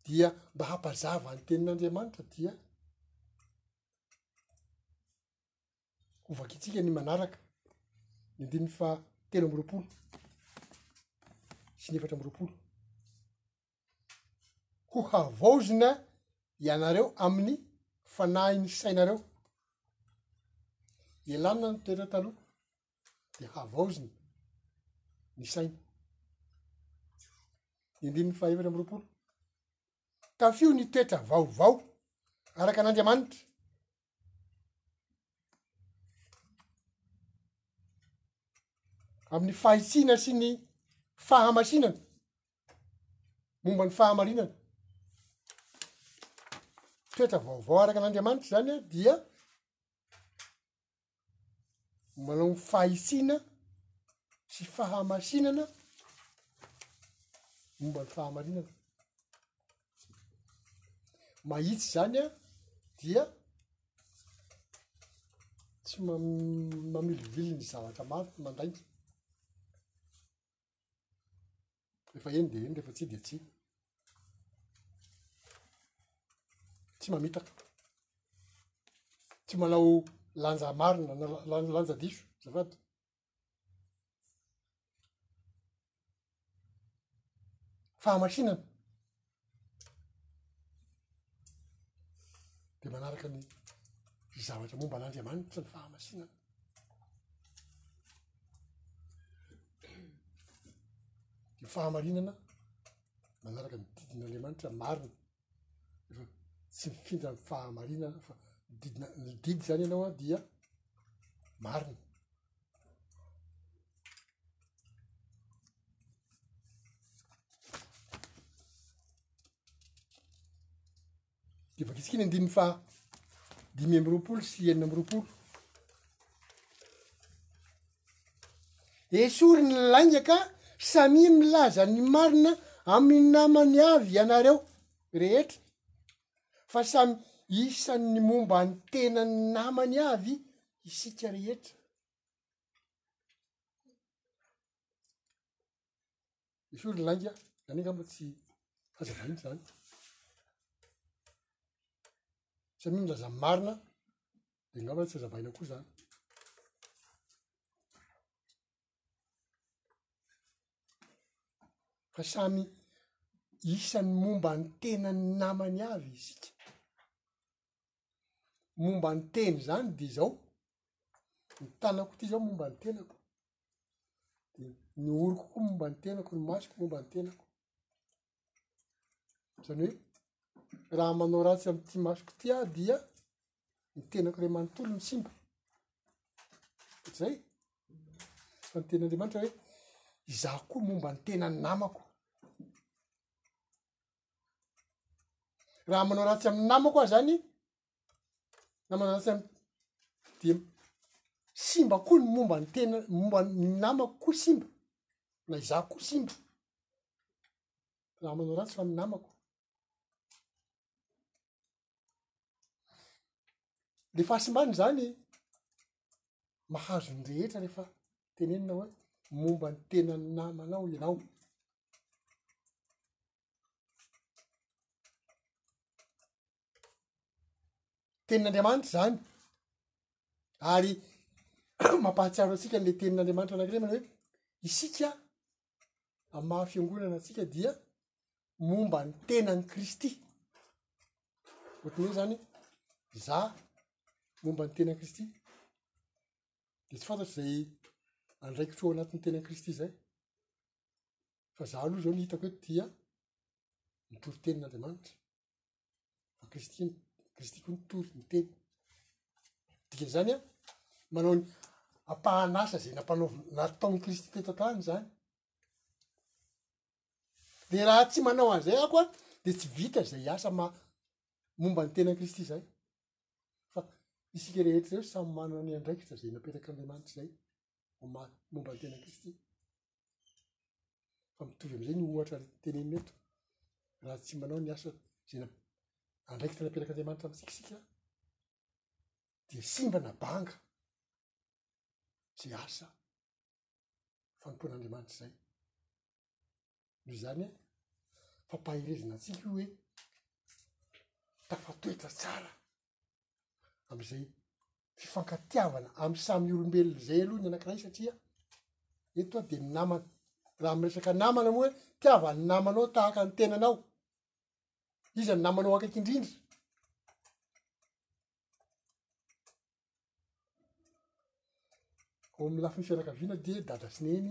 A: dia mba hampazava ny tenin'andriamanitra dia ho vakintsika ny manaraka ny andininy fa telo amby roapolo sy ny efatra amby roapolo ho havaozina ianareo amin'ny fanahy ny sainareo elanina ny toetra taloha de havaozina ny saina ny andininy fa efatra amby roapolo tafio ny toetra vaovao araka an'andriamanitra amin'ny fahitsiana sy ny fahamasinana momba ny fahamarinana toetra vaovao araka an'andriamanitra izany dia manao fahitsina sy fahamasinana momba ny fahamarinana mahitsy zany an dia tsy mam- mamiliviliny zavatra maro mandainga Rehefa eny dia eny, rehefa tsia dia tsia. Tsy mamitaka. Tsy manao lanja marina na lan- lanja diso, azafady. Fahamasinana. dia manaraka ny zavatra momba an'andriamanitra ny fahamasinana ny fahamarinana manaraka ny didin'andriamanitra marina efa tsy mifindra ny fahamarinana fa didina ny didy zany ianao a dia marina de vakitsika ny andininy fa dimy amby roapolo sy enina amby roapolo esory ny lainga ka samia milaza ny marina amin'ny namany avy ianareo rehetra fa samy isan' ny momba ny tenany namany avy isika rehetra misy olo ny lainga zany angamba tsy hazavainy zany sa mino laza marina de angamba tsy hazavaina koa zany fa samy isany momba ny tenany namany avy isika momba ny teny zany de zao ny tanako ty zao momba ny tenako de ny oroko koa momba ny tenako ny masoko momba ny tenako zany hoe raha manao ratsy amty masoko ty aho dia ny tenako iray manontolo no simba zay fa ny teny andriamanitra hoe izaho koa momba ny tena ny namako raha manao ratsy aminy namako ah zany na manao ratsy am de simba koa ny momba ny tena momba ny namako koa simba na izaho koa simba raha manao ratsy fa ny namako le fahasimbana zany mahazo ny rehetra rehefa tenenina hoe momba ny tenany namanao ianao tenin'andriamanitra zany ary mampahatsiaro antsika an'le tenin'andriamanitra anakirey mana hoe isika amin'ny maha fiongonana antsika dia momba ny tenany kristy ohatny hoe zany za momba ny tena kristy de tsy fantatro zay andraikitro ao anatin'ny tena kristy zay fa za aloha zao ny hitako eto dia ny toritenin'andriamanitra fa kristy ny kristy koa nitory ny teny dikany zany an manao ny ampahanasa zay nampanaoviny nataony kristy teto an-tany zany de raha tsy manao an'izay ako an de tsy vita zay asa ma momba ny tenany kristy zay fa isika rehetra zay samy manana ny andraikitra zay napetraky andriamanitra zay omaly momba ny tena kristy fa mitovy amin'izay ny ohatra tenenina eto, raha tsy manao ny asa izay na- andraikitra nampianak'Andriamanitra amintsika isika dia simba na banga izay asa fanompoan'Andriamanitra izay, noho izany e fampaherezana antsika io hoe tafatoetra tsara am'izay fifankatiavana amy samy olombelona izay aloha ny anankiray satria eto a de ny namana raha miresaka namana moa hoe mpiava ny namanao tahaka ny tenanao iza ny namanao akaiky indrindra o am'y lafiny fianakaviana de dada sy neny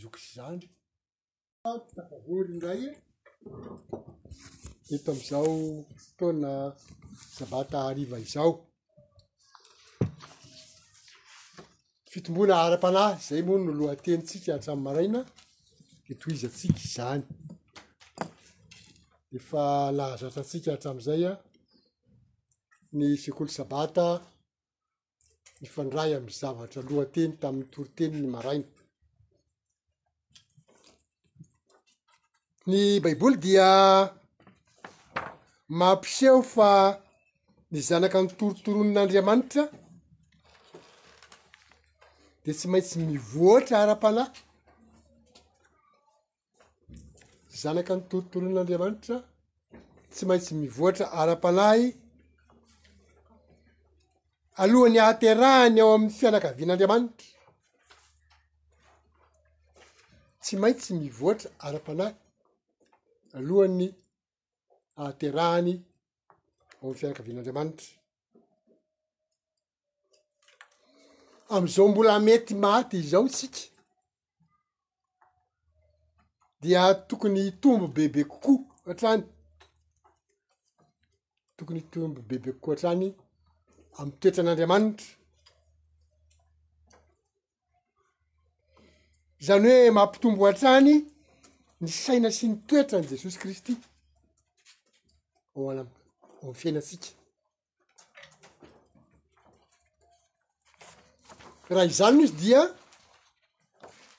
A: zoky sy zandry Tafavory indray eto amin'izao fotoana sabata hariva izao. Fitomboana ara-panahy izay moa no lohatenintsika hatramin'ny maraina, hitohizantsika izany. Efa nahazatra antsika hatramin'izay ny sekoly sabata mifandray amin'ny zavatra lohateny tamin'ny toriteny ny maraina. Ny Baiboly dia mampiseho fa ny zanaka nitorontoron'Andriamanitra dia tsy maintsy mivoatra ara-panahy. Zanaka ny torotoroan'Andriamanitra, tsy maintsy mivoatra ara-panahy, alohan'ny hahaterahany ao amin'ny fianakavian'Andriamanitra, tsy maintsy mivoatra ara-panahy, alohan'ny hahaterahany ao amin'ny fianakavian'Andriamanitra. Amin'izao mbola mety maty izao tsika, dia tokony hitombo bebe kokoa hatrany, tokony hitombo bebe kokoa hatrany amin'ny toetran'Andriamanitra. Izany hoe mampitombo hatrany ny saina sy ny toetran'i Jesosy Kristy ao anam- ao amin'ny fiainantsika. Raha izany no izy dia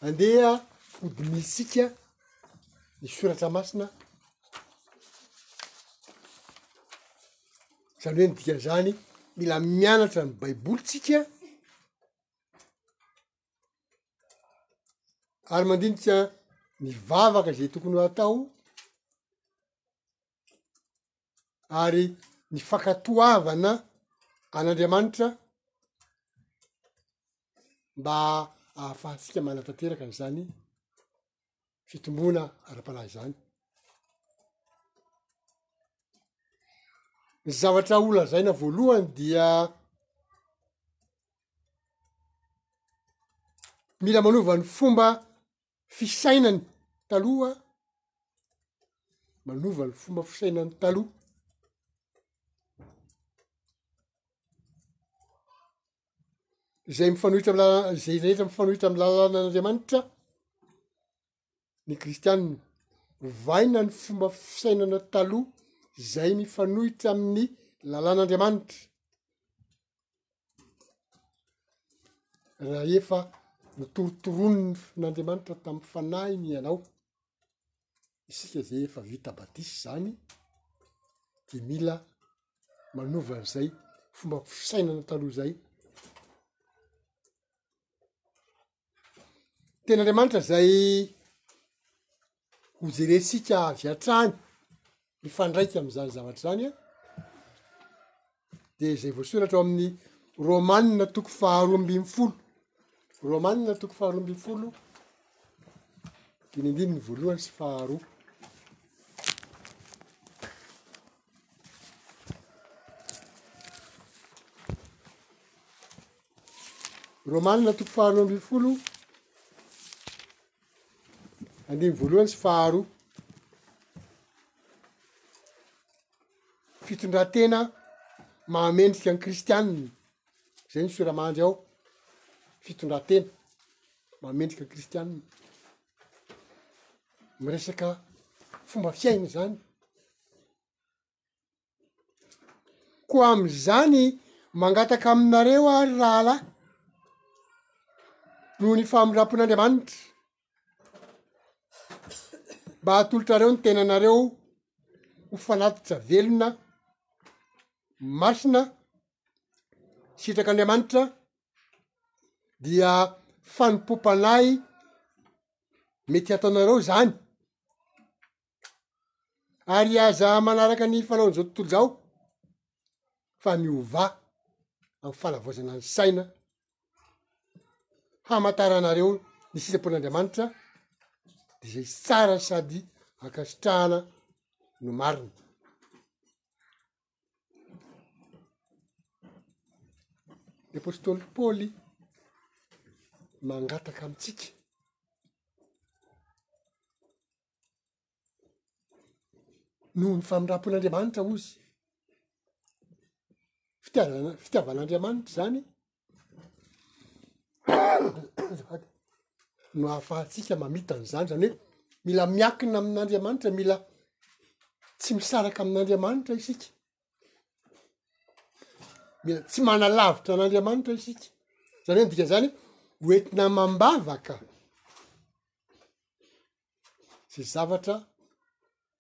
A: andeha hodinihintsika ny soratra masina, izany hoe ny dikan'izany mila mianatra ny Baiboly tsika. ary mandinika ny vavaka izay tokony ho atao ary ny fankatoavana an'Andriamanitra mba ahafahantsika manatanteraka izany. fitomboana ara-panahy izany. Ny zavatra ho lazaina voalohany dia mila manova ny fomba fisainany taloha, manova ny fomba fisainany taloha. izay mifanohitra am lala- izay rehetra mifanohitra amy lalànan'andriamanitra ny kristianina ovaina ny fomba fisainana taloha zay mifanohitra amin'ny lalàn'andriamanitra raha efa notorotoronin'andriamanitra tamin'ny fanahiny ianao isika izay efa vita badisa izany de mila manova an'izay fomba fisainana taloha izay tena andriamanitra izay hojerentsika avy hatrany mifandraika amin'izany zavatra izany an, dia izay voasoratra ao amin'ny Rômanina toko faharoa ambin'ny folo, Rômanina toko faharoa ambin'ny folo, dimy andininy voalohany sy faharoa. Rômanina toko faharoa ambin'ny folo. Andininy voalohany sy faharoa. Fitondran-tena maha mendrika ny kristianina. Izay no sora-mandry ao. Fitondran-tena maha mendrika ny kristianina. Miresaka fomba fiaina izany. Koa amin'izany mangataka aminareo aho, ry rahalahy, noho ny famindram-pon'Andriamanitra, mba hatolotrareo ny tenanareo ho fanatitra velona, masina, sitrak'Andriamanitra, dia fanompoam-panahy mety hataonareo izany. ary aza manaraka ny fanaon'izao tontolo zao fa miovà amy fanavaozana ny saina hamantaranareo ny sitrapon'Andriamanitra de zay tsara sady ankasitrahana no marina. Ny apostoly Paoly mangataka amintsika. noho ny famindrampon'Andriamanitra ozy. Fitiavana fitiavan'Andriamanitra izany no ahafahantsika mamita an'izany zany hoe mila miakina amin'Andriamanitra mila tsy misaraka amin'Andriamanitra isika. mila tsy manalavitra an'Andriamanitra isika zany hoe dika zany ho entina amam-bavaka ze zavatra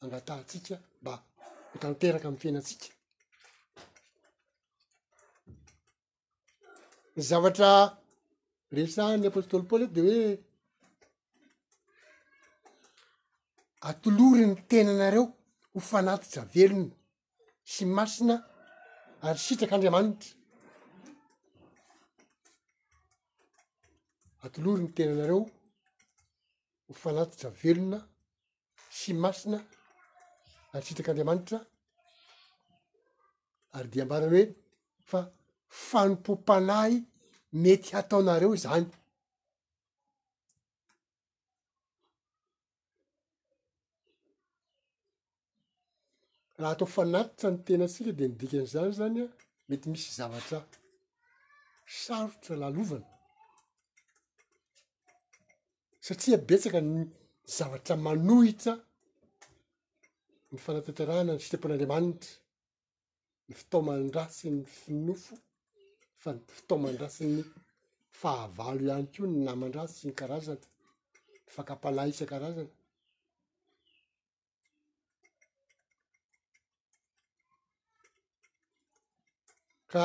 A: angatahantsika mba ho tanteraka amy fiainantsika ny zavatra resahin'ny apôstôly Paoly eto de hoe atolory ny tenanareo ho fanatitra velona sy masina ary sitrak'Andriamanitra, atolory ny tenanareo ho fanatitra velona. sy masina ary sitrak'Andriamanitra ary dia ambara hoe fa fanompoam-panahy mety hataonareo izany raha atao fanatitra ny tena sika de ny dikany zany zany a mety misy zavatra sarotra lalovana satria betsaka ny zavatra manohitra ny fanatanterahana ny fitepon'Andriamanitra, ny fitaoman-dratsin'ny nofo, fa ny fitaoman-dratsin'ny fahavalo ihany koa ny naman-dratsy sy ny karazany, ny fakam-panahy isan-karazany. ka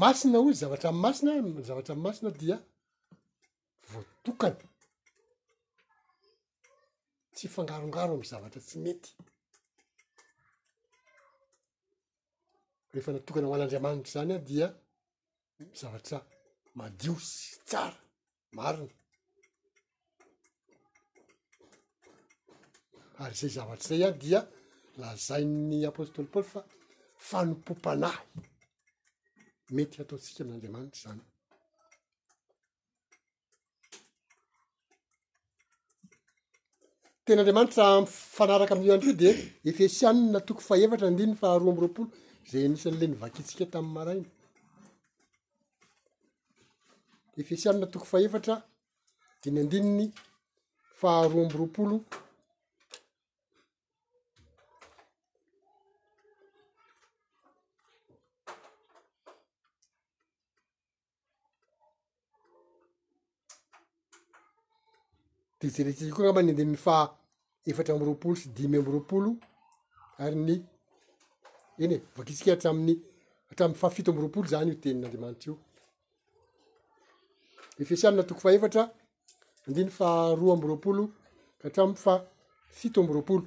A: masina hoy zavatra masina ny zavatra masina dia voatokana tsy fangarongaro amy zavatra tsy mety rehefa natokana ho an'andriamanitra zany an dia zavatra madio sy tsara marina. Ary izay zavatra izay ihany dia lazain'ny apostoly Paoly fa fanompoam-panahy, mety hataontsika amin'Andriamanitra izany. Tena Andriamanitra mifanaraka amin'io ihany koa dia Efesianina toko fahefatra andininy faharoa amby roapolo izay anisan'ilay novakintsika tamin'ny maraina. Efesianina toko fahefatra dimy andininy faharoa amby roapolo De jerentsika koa angamba ny andininy faha efatra amby roapolo sy dimy amby roapolo ary ny, eny e, vakitsika hatramin'ny hatramin'ny faha fito amby roapolo zany io tenin'Andriamanitra io. Efesianina toko faha efatra andininy faha roa amby roapolo ka hatramin'ny faha fito amby roapolo.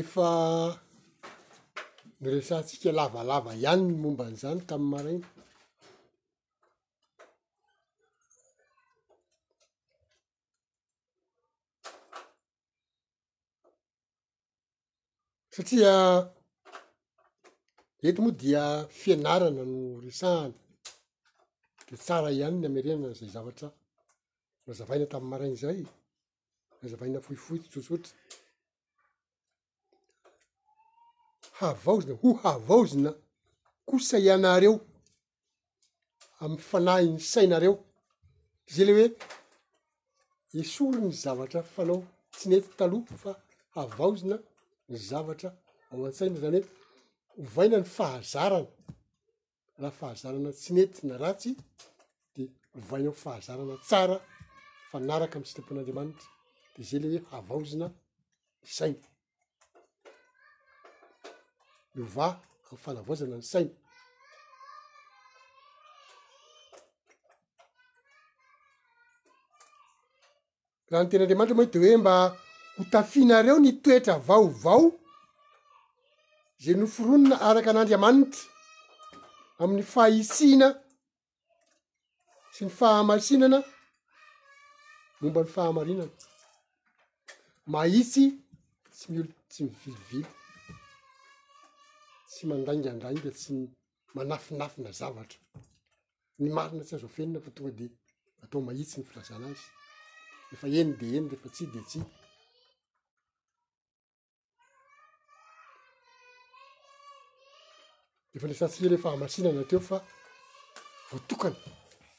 A: efa niresahantsika lavalava ihany ny momba an'izany tamin'ny maraina. Satria eto moa dia fianarana no resahana, de tsara ihany ny hamerenana izay zavatra nozavaina tamin'ny maraina izay. Hazavaina fohifohy tsotsotra. Havaozina, ho havaozina kosa ianareo amin'ny fanahin'ny sainareo izay le hoe esory ny zavatra fanao tsy nety taloha fa havaozina ny zavatra ao an-tsaina, izany hoe ovaina ny fahazarana raha fahazarana tsy nety na ratsy de ovaina ho fahazarana tsara mifanaraka amin'ny sitrapon'Andriamanitra de zay le hoe havaozina ny saina miovà amin'ny fanavaozana ny saina Raha ny teny Andriamanitra moa de hoe mba ho tafianareo ny toetra vaovao zay noforonina araka an'Andriamanitra amin'ny fahisiana sy ny fahamasinana momba ny fahamarinana. Mahitsy tsy miolo tsy mivilivily tsy mandaingandainga tsy manafinafina zavatra. Ny marina tsy azo afenina fa tonga dia atao mahitsy ny filazana azy. Rehefa eny dia eny, rehefa tsia dia tsia. Efa niresahantsika ilay fahamasinana teo fa voatokana,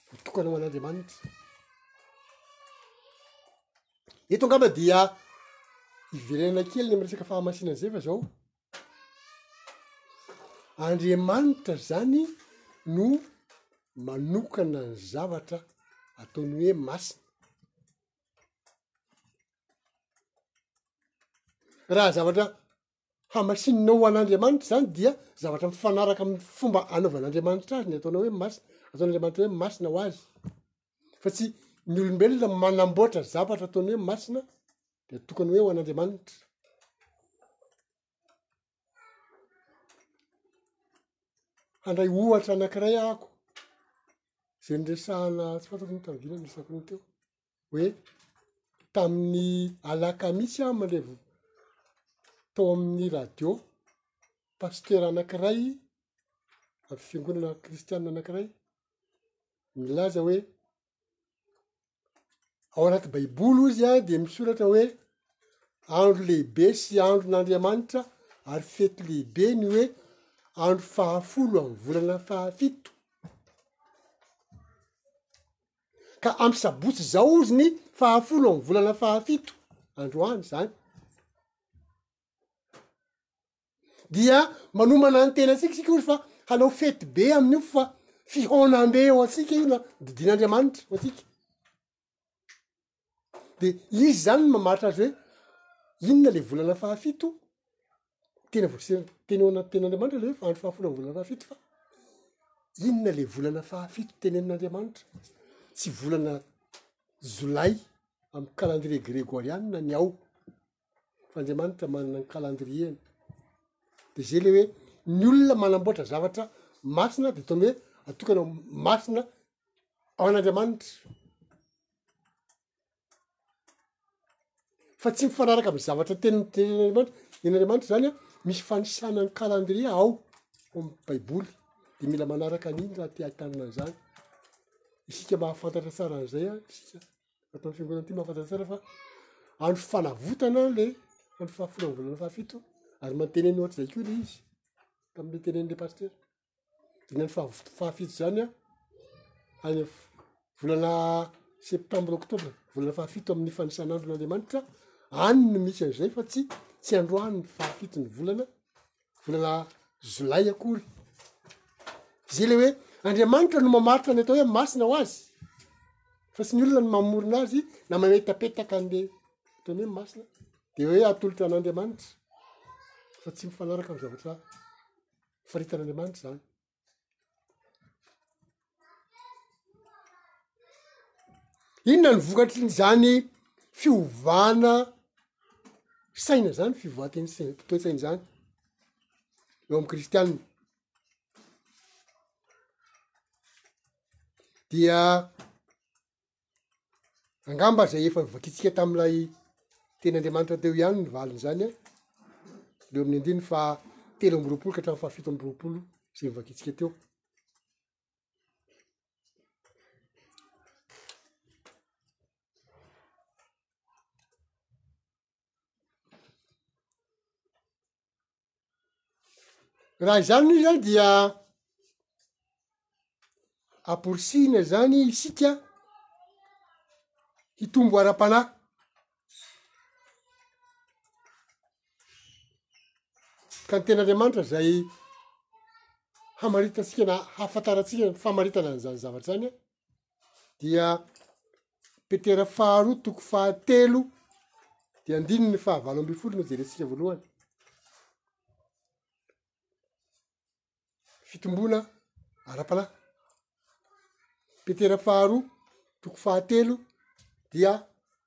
A: voatokana ho an'Andriamanitra. Eto angamba dia iverenana kely ny miresaka fahamasinana izay fa zao Andriamanitra zany no manokana ny zavatra ataony hoe masina, raha zavatra hamasinina ho an'Andriamanitra zany dia zavatra mifanaraka amin'ny fomba anaovan'Andriamanitra azy ny ataonao hoe masina, ataon'Andriamanitra hoe masina ho azy. fa tsy ny olombelona manamboatra zavatra ataony hoe masina de tokony hoe ho an'andriamanitra handray ohatra anankiray ahako zay nyresahana tsy fantatro moa tamiy vina ny resako ny teo hoe tamin'ny alakamisy aho mandevo tao amin'ny radio pastera anankiray avy fiangonana kristianina anankiray milaza hoe ao anaty baiboly ozy a de misoratra hoe andro lehibe sy andro n'andriamanitra ary fety lehibe ny hoe andro fahafolo amy volana fahafito ka amy sabotsy zao ozy ny fahafolo amy volana fahafito androany zany dia manomana ny tenantsika isika ohatra fa hanao fety be amin'io fa fihaonambe eo antsika io na didin'Andriamanitra ho antsika de izy zany no mamaritra azy hoe inona le volana fahafito tena voaseho teny eo anaty ten'Andriamanitra le hoe fa andro fahafolo amby volana fahafito fa inona le volana fahafito tenenin'Andriamanitra tsy volana jolay amy calendrier gregoriana ny ao fa Andriamanitra manana ny calendrier-ny. De zay le hoe ny olona manamboatra zavatra masina de ataony hoe atokana ho masina ho an'Andriamanitra, fa tsy mifanaraka amin'ny zavatra teniny tenin'Andriamanitra, nen'Andriamanitra zany an, misy fanisana ny calendrier ao ao amin'ny baiboly de mila manaraka an'iny raha te hahitanana an'izany, isika mahafantatra tsara an'izay an isika. ataon'ny fiangonana ity mahafantatra tsara fa andro fanavotana le andro fahafolon'ny volana fahafito ary manteneny ohatr'izay koa le izy tamin'le tenen'le pastera diny andro fahavoto fahafito zany a any volana septambra oktobra volana fahafito amin'ny fanisan'andron'andriamanitra any no misy an'izay fa tsy tsy androany fahafito ny volana volana jolay akory zay le hoe andriamanitra no mamaritra ny atao hoe masina ho azy fa tsy ny olona ny mamorona azy na mametapetaka an'le ataony hoe masina de hoe atolotra an'andriamanitra fa tsy mifanaraka ny zavatra faritana andriamanitra zany Inona ny vokatry ny zany fiovana saina zany, fiovan-teny sy toe-tsaina zany eo amy kristianina? Dia. Angamba izay efa novakintsika tamin'ilay teny Andriamanitra teo ihany ny valin'izany an, leo amin'ny andininy faha telo amby roapolo ka hatramin'ny faha fito amby roapolo izay novakintsika teo. raha izany moa zany dia amporisihina zany isika hitombo ara-panahy ka ny tena andriamanitra zay hamaritantsika na hahafantaratsika ny famaritana an'izany zavatra zany an. dia petera faharoa toko fahatelo dia andininy fahavalo ambin'ny folo no jerentsika voalohany fitomboana ara-panahy petera faharoa toko fahatelo dia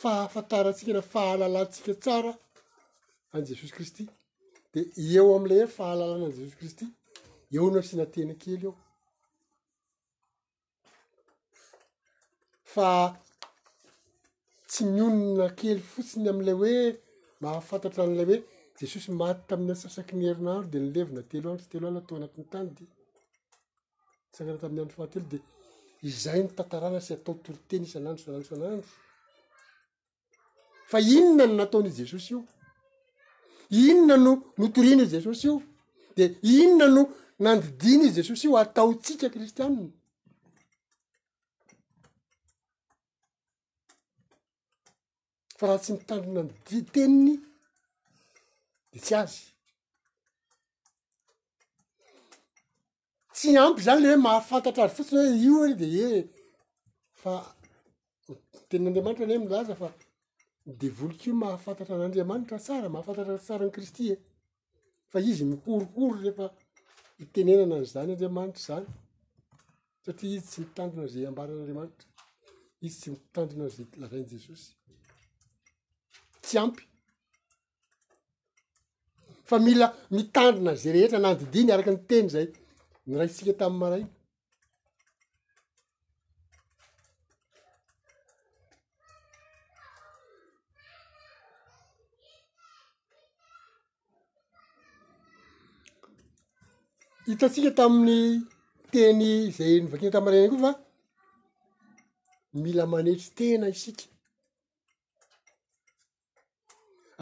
A: fahafantarantsika na fahalalantsika tsara an'i Jesosy Kristy, de eo am'le hoe fahalalana an'i Jesosy Kristy, eo no asiana teny kely eo, fa tsy mionona kely fotsiny am'le hoe mahafantatra an'le hoe Jesosy maty tamin'ny asasaky ny herinandro de nilevina telo andro sy telo alina tao anatin'ny tany dia. Nitsangana tamin'ny andro fahatelo dia izay no tantarana sy atao toriteny isan'andro isan'andro isan'andro. Fa inona no nataon'io Jesosy io? Inona no notorian'io Jesosy io? Dia inona no nandidiany i Jesosy io ataontsika kristianina? fa raha tsy mitandrina ny did teniny de tsy azy tsy ampy zany le hoe mahafantatra azy fotsiny hoe io ary de e fa tenin'andriamanitra anie milaza fa ny devoly ko mahafantatra an'andriamanitra tsara mahafantatra tsara an'i kristy e fa izy mihorohoro rehefa itenenana an'izany Andriamanitra izany satria izy tsy mitandrina izay ambaran'Andriamanitra, izy tsy mitandrina izay lazain'i Jesosy. Tsy ampy. Fa mila mitandrina izay rehetra nandidiany araka ny teny izay niraisintsika tamin'ny maraina. Hitantsika tamin'ny teny izay novakiny tamin'ny marina koa fa mila manetry tena isika.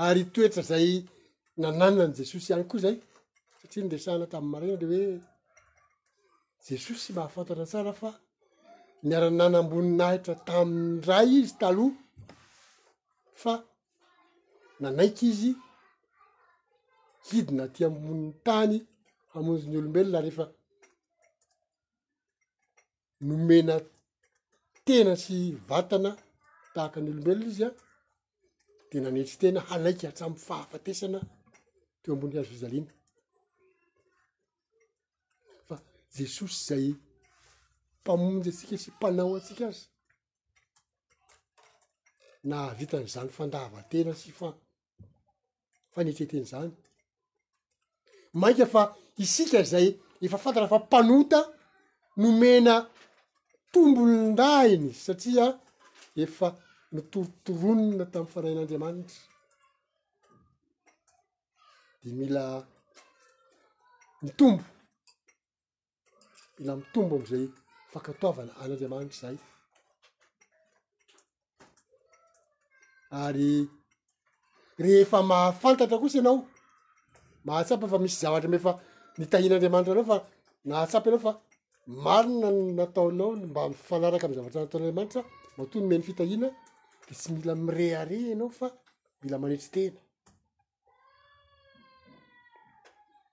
A: ary toetra zay nananany jesosy ihany koa zay satria nyresahana tami'y marina le hoe jesosy mahafantatra tsara fa niara-nanamboninahitra tamin'ny ray izy taloha fa nanaiky izy hidina ty ambonin'ny tany hamonjy ny olombelona rehefa nomena tena sy vatana tahaka ny olombelona izy an, dia nanetry tena hanaiky hatramin'ny fahafatesana teo ambony hazo fijaliana. Fa Jesosy izay mpamonjy antsika sy mpanao antsika aza, nahavita an'izany fandavatena sy fa- fa nekentekeny zany mainka fa isika zay efa fantana fa mpanota nomena tombolndahiny satria efa notorotoronina tamy fanahin'andriamanitra de mila mitombo mila mitombo amin'izay fankatoavana an'Andriamanitra izay. Ary rehefa mahafantatra kosa ianao, mahatsapa fa misy zavatra mba efa nitahian'Andriamanitra anao fa nahatsapa ianao fa marina ny nataonao ny mba mifanaraka amin'ny zavatra nataon'Andriamanitra, matoa nomeny fitahiana dia tsy mila mirehareha ianao fa mila manetry tena.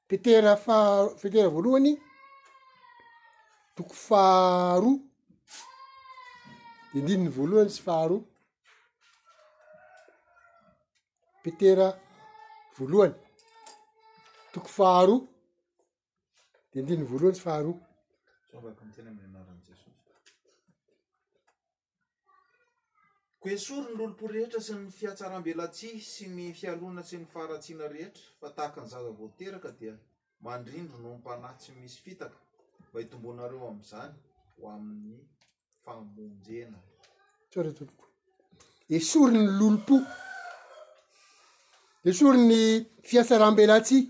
A: Petera faha- petera voalohany toko faharoa andininy voalohany sy faharoa, petera voalohany toko faharoa de andininy voalohany sy faharoa.
D: Koa esory ny lolompo rehetra sy ny fihatsarambelatsihy sy ny fialona sy ny faharatsiana rehetra fa tahaka ny zaza vao teraka dia mandrindro noho ny mpanahy tsy misy fitaka mba hitomboanareo amin'izany ho amin'ny famonjena.
A: Tsara tompoko. Esory ny lolompo. Esory ny fihatsarambelatsihy.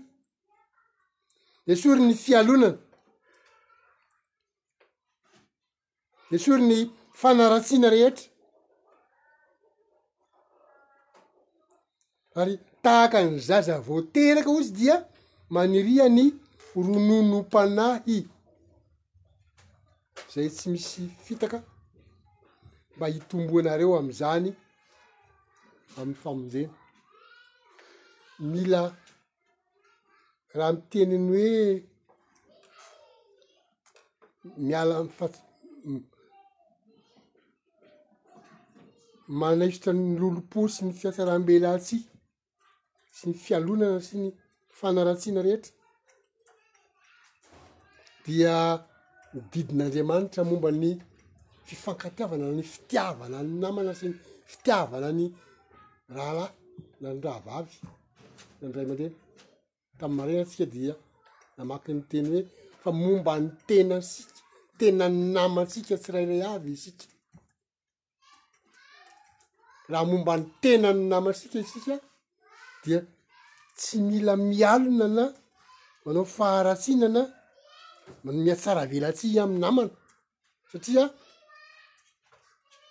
A: Esory ny fialonana. Esory ny fanaratsiana rehetra, ary tahaka ny zaza vao teraka ozy dia maniria ny rononom-panahy, zay tsy misy fitaka mba hitomboanareo am'izany amin'ny famonjena. Mila raha ny teniny hoe miala amy fat- manaisotra ny lolompo sy ny fiatsaram-belatsihy sy ny fialonana sy ny fanaratsiana rehetra dia ny didin'Andriamanitra momba ny fifankatiavana ny fitiavana ny namana sy ny fitiavana ny rahalahy na ny rahavavy. ny ray aman-dreny, tamin'ny maraina tsika dia namaky ny teny hoe fa momba ny tenantsika, tenan'ny namantsika tsirairay avy isika, raha momba ny tenan'ny namantsika isika dia tsy mila mialona na manao faharatsiana na mihatsara velatsihy amin'ny namana. satria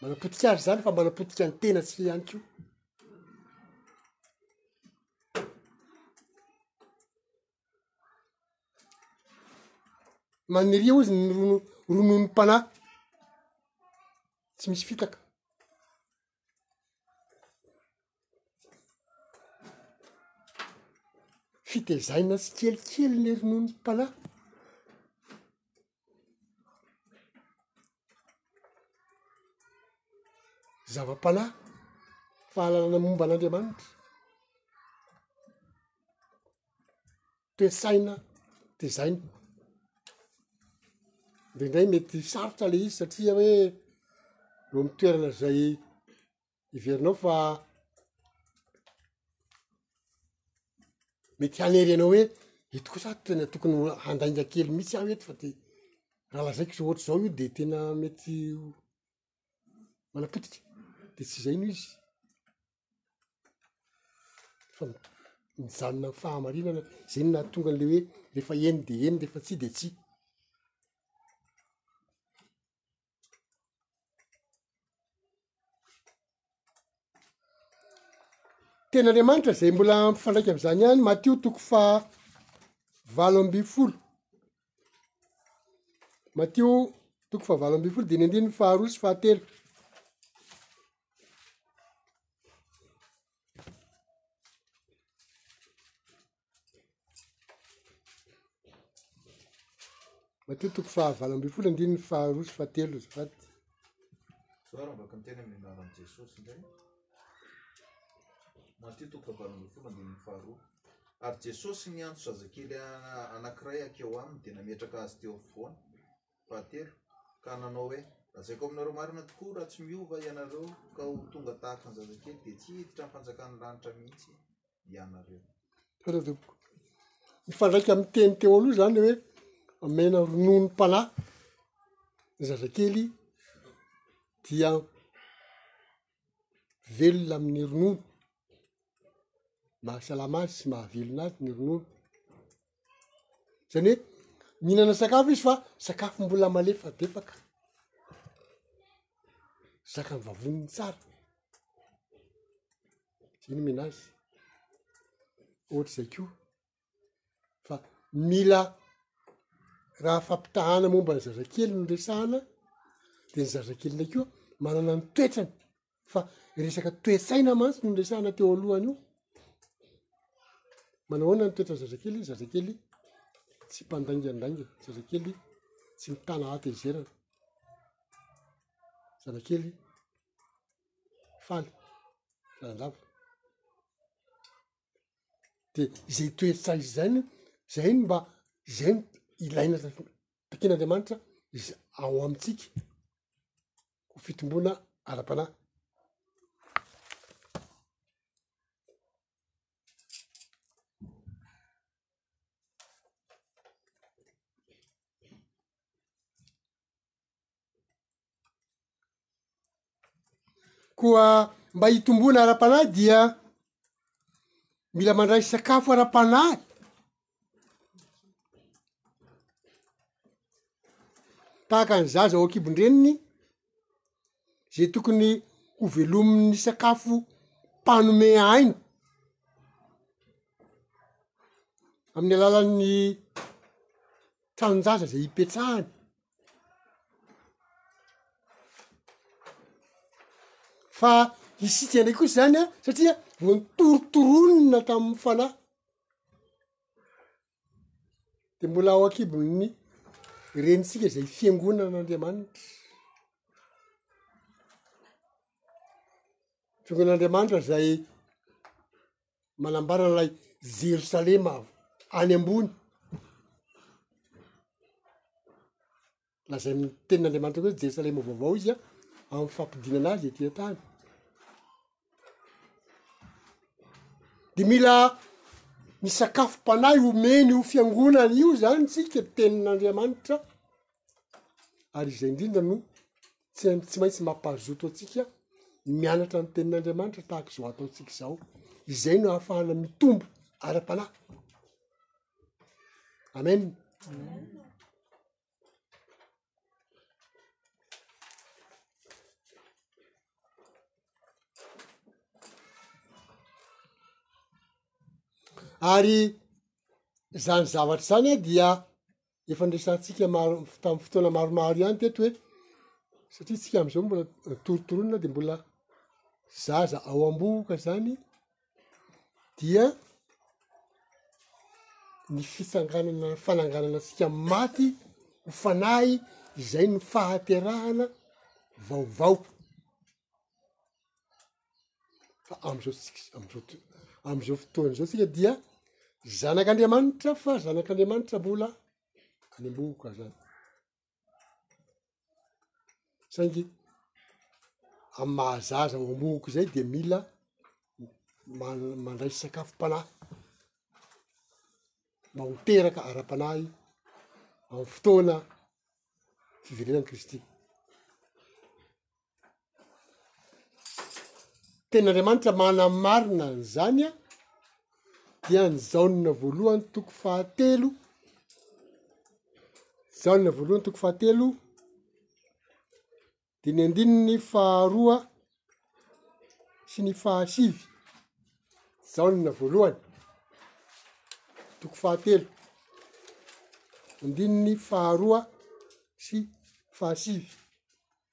A: manapotika azy zany fa manapotika ny tena tsy ihany ko maniria ozy ny rononom-panahy tsy misy fitaka Fitezaina tsikelikely ny ronono pala. Zava-pala, fahalalana momba an'Andriamanitra. toe-tsaina tezaina. Indraindray mety sarotra le izy satria hoe eo amin'ny toerana zay iverinao fa mety hanery anao hoe eto kosa aho tena tokony ho handainga kely mihitsy aho eto fa de raha lazaiko zao ohatr'izao io de tena mety ho. manapotika de tsy zay no izy fa mijanona am fahamarinana zay no nahatonga anle hoe refa eny de eny refa tsy de tsy Teny Andriamanitra izay mbola mifandraika amin'izany ihany Matio toko faha valo ambin'ny folo. Matio toko faha valo ambin'ny folo dia ny andininy faharoa sy fahatelo. Matio toko fahavalo ambin'ny folo andininy faharoa sy fahatelo azafady.
D: Zao raha mbaka miteny amin'ny anaran'i Jesosy indray. Matio toko fahavalo ambin'ny folo andininy faharoa. Ary Jesosy niantso zazakely a- anankiray hankeo aminy dia nametraka azy teo afovoany. fahatelo, ka nanao hoe, Lazaiko aminareo marina tokoa, raha tsy miova ianareo ka ho tonga tahaka ny zazakely, dia tsy hiditra ny fanjakan'ny lanitra mihitsy ianareo.
A: Hitanareo tompoko, mifandraika amin'ny teny teo aloha izany hoe amena ronono panahy ny zazakely dia. velona amin'ny ronono, mahasalama azy sy mahavelona azy ny ronono, zany hoe mihinana sakafo izy fa sakafo mbola malefadefaka, zakan'ny vavoniny tsara, zay ny omena azy, ohatr'izay koa fa mila raha fampitahana momba ny zazakely no resahana de ny zazakely ndray koa manana ny toetrany fa resaka toe-tsaina mantsy no resahana teo alohany io manao ahoana ny toetran'ny zazakely i zazakely tsy mpandaingandainga zazakely tsy mitana hatezerana zazakely faly fialan-davitra de zay toetsa izay no zay no mba zay no ilaina takian'andriamanitra izy ao amintsika ho fitomboana ara-panahy Koa mba hitomboana ara-panahy dia mila mandray sakafo ara-panahy, tahaka ny zaza ao an-kibon-dreniny ze tokony ho velomin'ny sakafo mpanome aina amin'ny alalan'ny. tranon-jaza izay hipetrahany. Fa isika indray kosa zany an, satria vao nitorontoronina tamin'ny fanahy, de mbola ao an-kibon'ny renitsika izay fiangonan'Andriamanitra. Fiangonan'Andriamanitra izay manambara an'ilay Jerosalema avy any ambony. Lazain'ny tenin'Andriamanitra koa hoe Jerosalema vaovao izy amin'ny fampidinana azy ety an-tany. De mila ny sakafom-panahy omeny io fiangonana io zany tsika tenin'Andriamanitra ary izay indrindra no tsy am- tsy maintsy mampazoto antsika ny mianatra ny tenin'Andriamanitra tahaka izao ataontsika izao, izay no ahafahana mitombo ara-panahy. Amen. Ary zany zavatra zany dia efa niresahantsika maro tamin'ny fotoana maromaro ihany teto hoe satria tsika am'izao mbola torotoroina de mbola zaza ao am-bohoka zany dia ny fitsanganana fananganana antsika maty ho fanahy izay ny fahaterahana vaovao fa am'zao tsik- am'zao to- am'zao fotoana zao tsika dia zanak'andriamanitra fa zanak'andriamanitra mbola any am-bohoka zany saingy amy mahazaza ao am-bohoka zay de mila ma- mandray sakafom-panahy mba ho teraka ara-panahy amy fotoana fiverenan'i kristy Tenin'Andriamanitra manamarina an'izany dia ny Jaona voalohany toko fahatelo, Jaona voalohany toko fahatelo dia ny andininy faharoa sy ny fahasivy, Jaona voalohany toko fahatelo andininy faharoa sy fahasivy.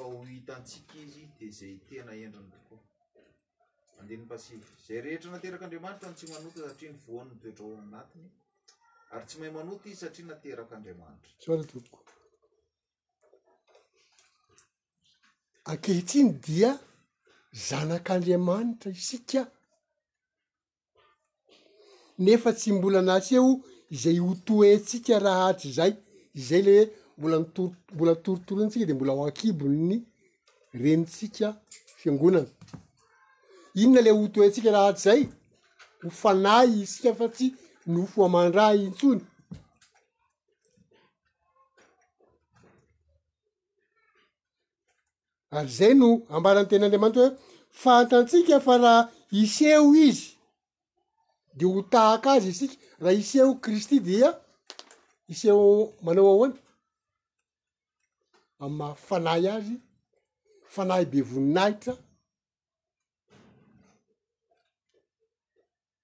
D: fa ho hitantsika izy dia izay tena endriny tokoa. Andininy pasivo. Izay rehetra nateraka Andriamanitra no tsy manota satria ny voany ny toetra ao anatiny, ary tsy mahay manota izy satria nateraka
A: Andriamanitra. Tsara tompoko. Ankehitriny dia zanak'Andriamanitra isika nefa tsy mbola naseho izay ho toentsika raha hatrizay, izay le mbola mitory mbola torotoro antsika de mbola ao an-kibon'ny renintsika fiangonana, inona le ho toentsika raha hatrizay? ho fanahy isika fa tsy nofo aman-dra intsony. Ary izay no ambaran'ny tenin'Andriamanitra hoe fantantsika fa raha hiseho izy de ho tahaka azy isika, raha hiseho Kristy dia hiseho manao ahoana? Amin'ny maha fanahy azy, fanahy be voninahitra.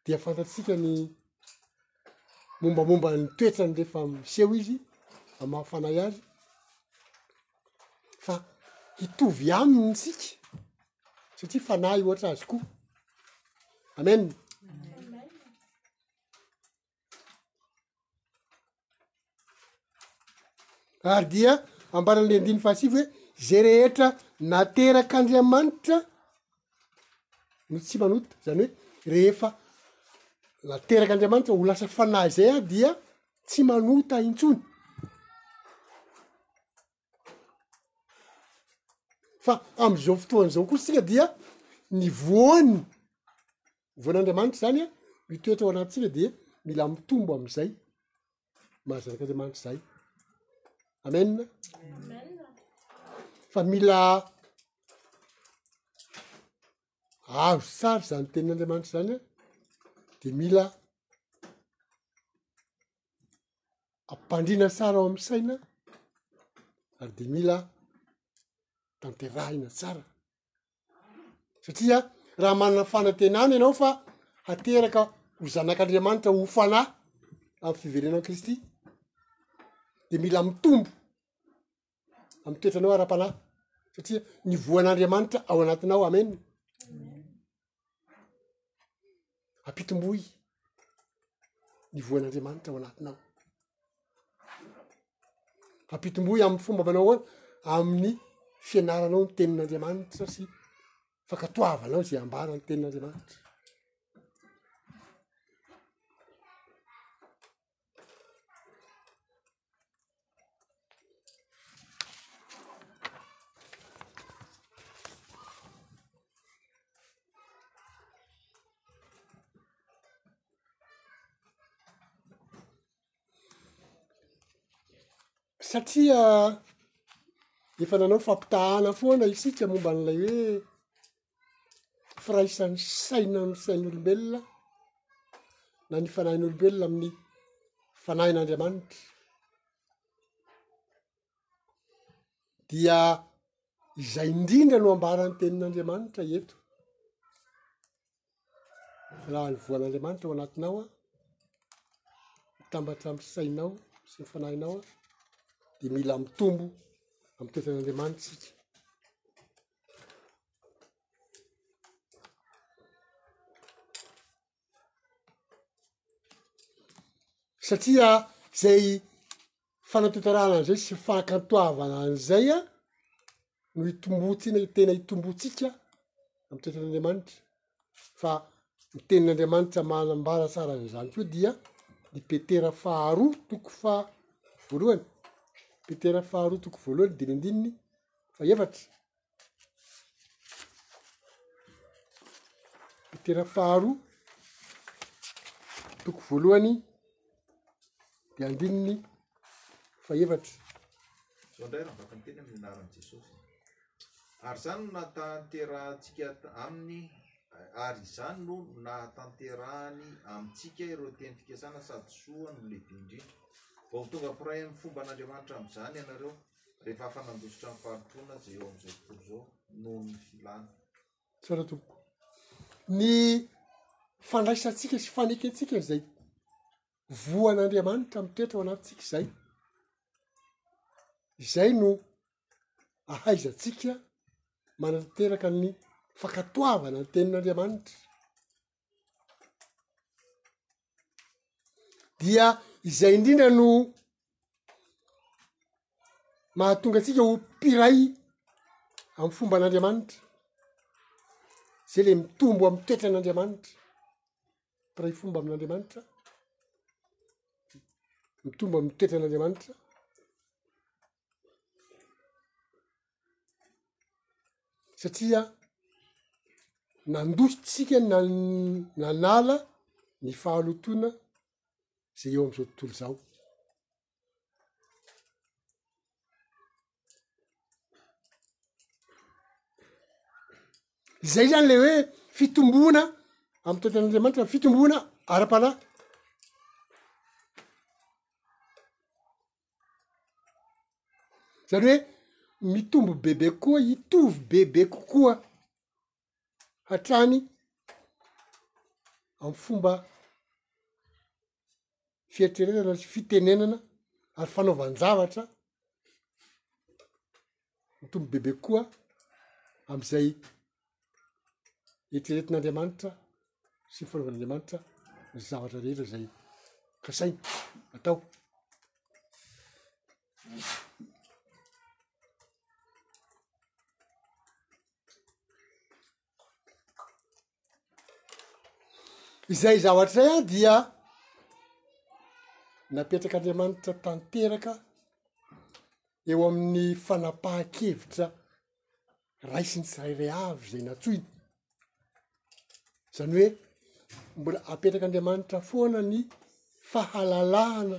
A: dia fantatsika ny mombamomba ny toetrany rehefa miseho izy mba mahafanay azy fa hitovy aminy tsika satria fanahy ohatra azy koa amena Ary dia ambaran'ny andininy fahasivy hoe zay rehetra nateraka Andriamanitra no tsy manota, zany hoe rehefa nateraka Andriamanitra ho lasa fanahy zay aho dia tsy manota intsony. fa am'izao fotoana izao kosa isika dia ny voany voan'andriamanitra zany a mitoetra ao anatintsika de mila mitombo am'izay mahazanak'andriamanitra zay amena fa mila azo sary zany tenin'andriamanitra zany a de mila ampandriana tsara ao amin'ny saina ary dia mila tanterahina tsara satria raha manana fanantenana ianao fa hateraka ho zanak'andriamanitra ho fanahy amin'ny fiverenan' kristy dia mila mitombo amin'ny toetranao ara-panahy satria ny voan'andriamanitra ao anatinao amen ampitomboy ny voan'andriamanitra ao anatinao ampitomboy amin'ny fomba manao oany amin'ny fianaranao ny tenin'andriamanitra sy fakatoavanao zay ambara ny tenin'andriamanitra satria efa nanao fampitahana foana isika momba an'ilay hoe firaisan'ny saina amin'ny sain'olombelona na ny fanahin'olombelona amin'ny fanahin'Andriamanitra dia izay indrindra no ambaran'ny tenin'Andriamanitra eto raha ny voan'Andriamanitra ao anatinao an mitambatra amin'ny sainao sy ny fanahinao an dia mila mitombo amin'ny toetran'Andriamanitra isika satria zay fanatanterahana an'izay sy fahakantoavana an'izay no hitomboan-tena tena hitomboan-tsika amin'ny toetran'Andriamanitra. fa ny tenin'Andriamanitra manambara tsara an'izany koa dia ny Petera faharoa toko faha voalohany, Petera faharoa toko voalohany dimy ambininy fa efatra. Petera faharoa toko voalohany Dia andininy fahefatra.
D: Izao indray raha maka ny teny amin'ny anaran'i Jesosy. Ary izany no nahatanterahantsika aminy ary izany no nahatanterahany amintsika ireo teny fikasana sady soa no lehibe indrindra. Vao tonga mpiray amin'ny fomban'Andriamanitra amin'izany ianareo rehefa afa-nandositra ny faritronina izay eo amin'izao tontolo izao noho ny filana.
A: Tsara tompoko. Ny fandraisantsika sy fanekentsika izay voan'Andriamanitra mitoetra ao anatintsika izay, izay no ahaizantsika manatanteraka ny fankatoavana ny tenin'Andriamanitra. dia izay indrindra no mahatonga antsika ho mpiray amy fomba an'andriamanitra zay le mitombo amy toetra an'andriamanitra mpiray fomba amin'andriamanitra mitombo amy toetra an'andriamanitra satria nandositsika na- nanala ny fahalotoana ze eo am'izao tontolo zao. Izay zany le hoe fitomboana amy toetran'Andriamanitra, fitomboana ara-panahy. Zany hoe mitombo bebe kokoa, hitovy bebe kokoa hatrany amin'ny fomba fieritreretana sy fitenenana ary fanaovan-javatra. mitombo bebe kokoa am'izay eritreretin'Andriamanitra sy fanaovan'Andriamanitra ny zavatra rehetra zay kasainy atao. Izay zavatra izay an dia napetrak'Andriamanitra tanteraka eo amin'ny fanapahan-kevitra raisiny tsirairay avy izay nantsoiny, izany hoe mbola apetrak'Andriamanitra foana ny fahalalahana.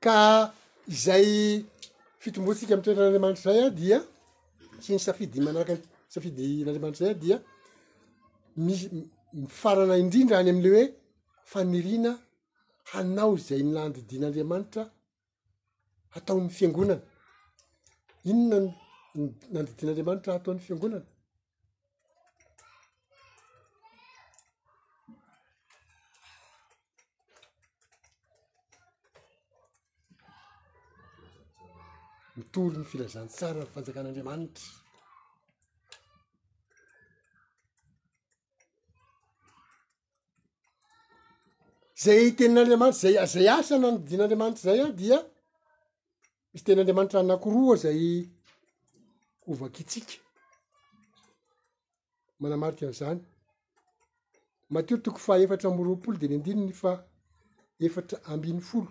A: Ka izay fitomboantsika amin'ny toetran'Andriamanitra izay an dia sy ny safidy manaraka ny safidin'Andriamanitra izay an dia misy mifarana indrindra any am'le hoe faniriana hanao izay nandidin'Andriamanitra hataon'ny fiangonana. Inona no nandidian'Andriamanitra hataon'ny fiangonana? Mitory ny filazantsara ny fanjakan'Andriamanitra. Zay tenin'Andriamanitra zay a- zay asa nanodidian'Andriamanitra zay an dia misy tenin'Andriamanitra anakiroa zay ho vakitsika, manamarika an'izany, Matio toko fahaefatra amby roapolo dimy ambininy faha efatra ambin'ny folo.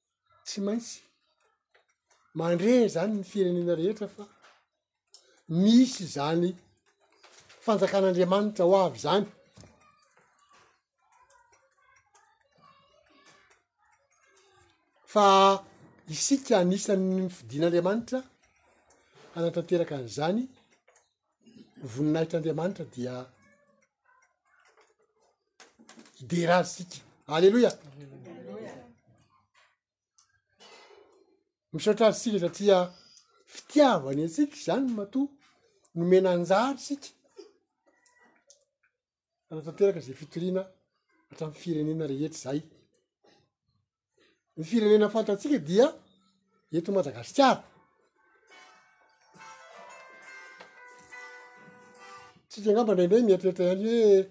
A: tsy maintsy mandre zany ny firenena rehetra fa misy zany fanjakan'andriamanitra ho avy zany fa isika anisan'ny fidin'andriamanitra hanatanteraka an'izany voninaitr'andriamanitra dia hidera azy sika aleloia misaotra azy sika satria fitiavany atsika zany matoa nomena anjary sika anatanteraka zay fitoriana hatramin'ny firenena rehetra zay ny firenena fantatsika dia eto madagasikara tsika angamba indraindray mieritreritra ihany hoe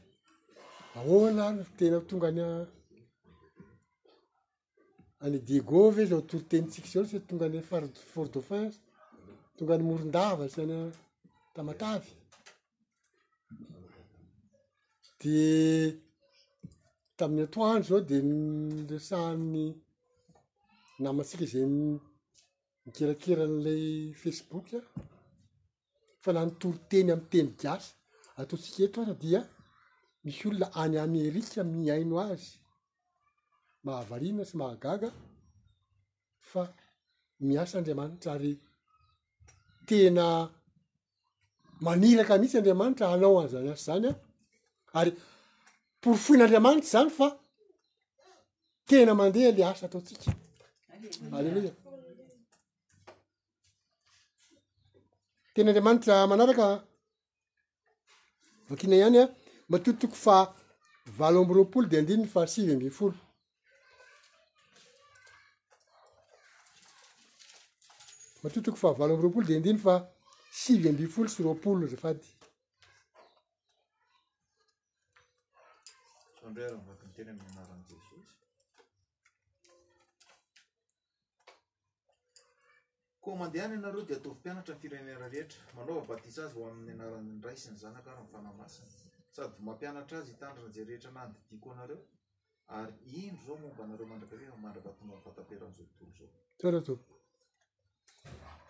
A: ahoana ary tena tonga any a any diego ve zao toritenintsika zao sa tonga any fort dauphin sa tonga any morondava sa any tamatave De tamin'ny atoandro zao de niresahan'ny namantsika zay mikerakera an'ilay facebook an, fa nanontolo teny amin'ny teny gasy, ataontsika eto ara dia misy olona any amerika mihaino azy, mahavariana sy mahagaga fa miasa Andriamanitra ary tena. maniraka mihitsy Andriamanitra hanao an'izany asa izany aho, ary porofoin'Andriamanitra izany fa tena mandeha le asa ataontsika. Aleloia. Tena Andriamanitra manaraka vakina ihany a, matotoko fa valo amby roapolo de andininy fa sivy ambin'ny folo. Matoa toko fahavalo amby roapolo dia indino fa sivy ambin'ny folo sy roapolo ry
D: fady. Andray ary ny vatony tena amin'ny anaran'i Jesosy. Koa mandehana ianareo dia ataovy mpianatra ny firenena rehetra. Manaova batisa azy ho amin'ny anaran'ny Ray sy ny Zanaka ary ny Fanahy Masina, sady mampianatra azy hitandrina izay rehetra nandidiako anareo, ary indro izao momba anareo mandrakariva mandra-pahatongan'ny fahataperan'izao tontolo izao.
A: Tsara tompoko.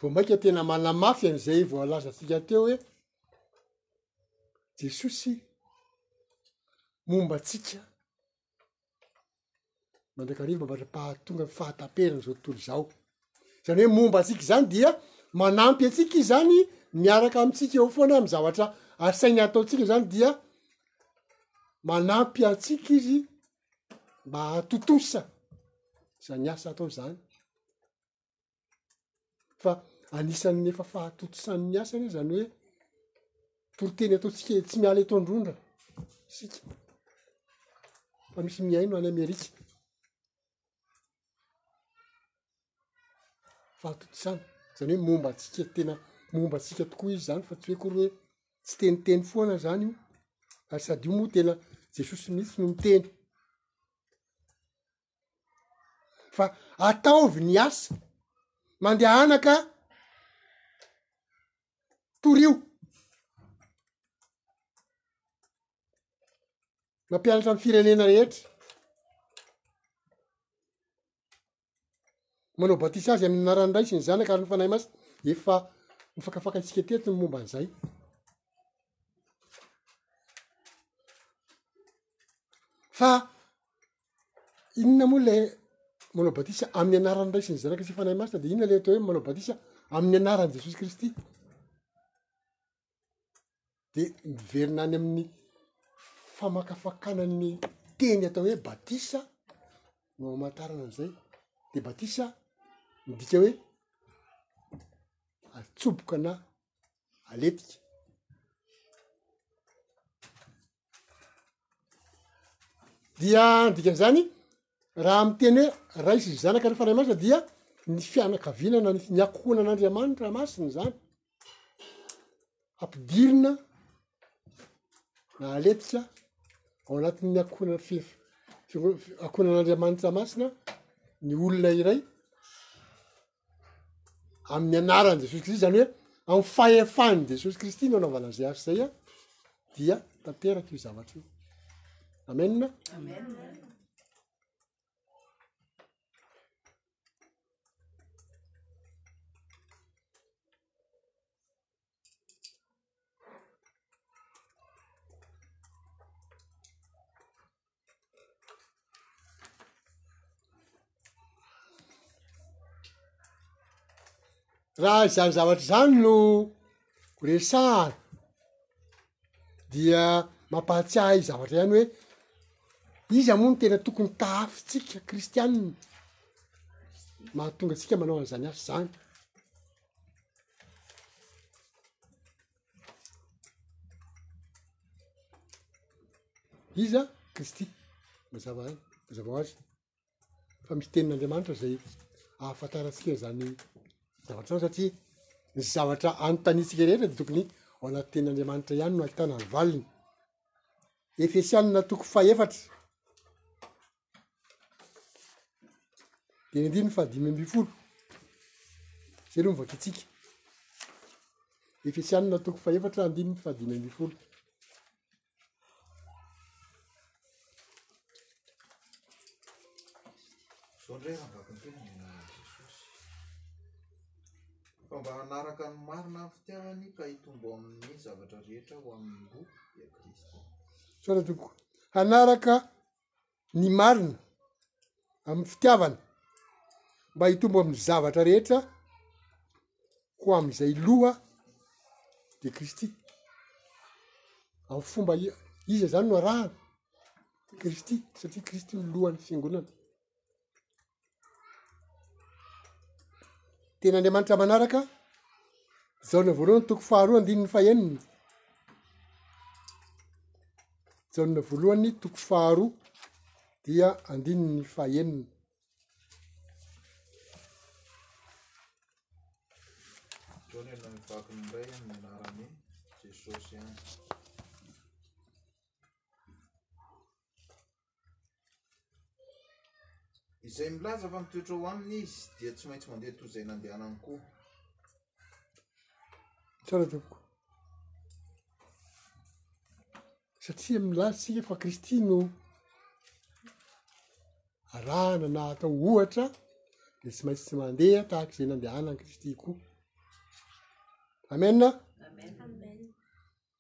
A: Vao mainka tena manamafy an'izay voalazantsika teo hoe Jesosy momba antsika mandrakariva mandra-pahatonga ny fahataperana zao tontolo zao zany hoe momba antsika izany dia manampy antsika izy zany miaraka amintsika eo foana amy zavatra asainy ataontsika zany dia manampy antsika izy mba hahatontosa zany asa atao zany fa anisan'ny efa fahatotosann'ny asa anie zany hoe toriteny ataontsika e tsy miala eto an-drondra isika fa misy mihaino any amerika fahatotosana zany hoe momba antsika e tena momba antsika tokoa izy zany fa tsy hoe akory hoe tsy teniteny foana zany io ary sady io moa tena jesosy mihitsy no miteny fa ataovy ny asa mandehana ka torio mampianatra ny firenena rehetra manao batisa azy amin'ny anaran'ny ray sy ny zanaka ary ny fanahy masina efa mifakafaka antsika teto ny momba an'izay fa Inona moa ilay manao batisa amin'ny anaran'ny Ray sy ny Zanaka sy ny Fanahy Masina dia inona ilay atao hoe manao batisa amin'ny anaran'i Jesosy Kristy? Dia miverina any amin'ny famakafakana ny teny atao hoe batisa no hamantarana an'izay. Dia batisa midika hoe atsoboka na aletika. dia ny dikan'izany raha miteny hoe ray sy zanaka ary fanahy masina dia ny fianakaviana na ny ny ankohonan'Andriamanitra masina zany ampidirina na aletika ao anatin'ny ankohonana fef- feo- ankohonan'Andriamanitra masina ny olona iray amin'ny anaran'i Jesosy Kristy, zany hoe amin'ny fahefan'i Jesosy Kristy no anaovana an'izay asa izay an, dia tanteraka io zavatra io. Amena. raha izany zavatra izany no resahana dia mampahatsiahy zavatra ihany hoe iza moa no tena tokony tahafitsika kristianina mahatonga antsika manao an'izany asa zany Iza Kristy? Mazava any, mazava ho azy fa misy tenin'Andriamanitra izay ahafantarantsika izany zavatra izany satria ny zavatra anontaniantsika rehetra dia tokony ao anaty tenin'Andriamanitra ihany no ahitana ny valiny. Efesianina toko fahefatra. Dia ny faha dimy ambin'ny folo, izay aloha no vakintsika. Efesianina toko faha efatra andininy faha dimy ambin'ny folo.
D: Zao ndray raha vakintsika ny Jesosy. Fa mba hanaraka ny marina amin'ny fitiavany ka hitombo amin'ny zavatra rehetra ho amin'ny loha dia Kristy.
A: Sao tompoko. Hanaraka ny marina amin'ny fitiavana mba hitombo amin'ny zavatra rehetra ho amin'izay loha dia Kristy. Amin'ny fomba iza izany no arahana Kristy satria Kristy no lohan'ny fiangonana. Teny Andriamanitra manaraka, Jaona voalohany toko faharoa andininy fahenina. Jaona voalohany toko faharoa dia andininy fahenina.
D: Izay milaza fa mitoetra ao aminy izy dia tsy maintsy mandeha toy izay nandehanany koa.
A: Tsara tompoko. Satria milaza isika fa Kristy no arahana na atao ohatra dia tsy maintsy tsy mandeha tahaka izay nandehanan'i Kristy koa. Amen. Amen.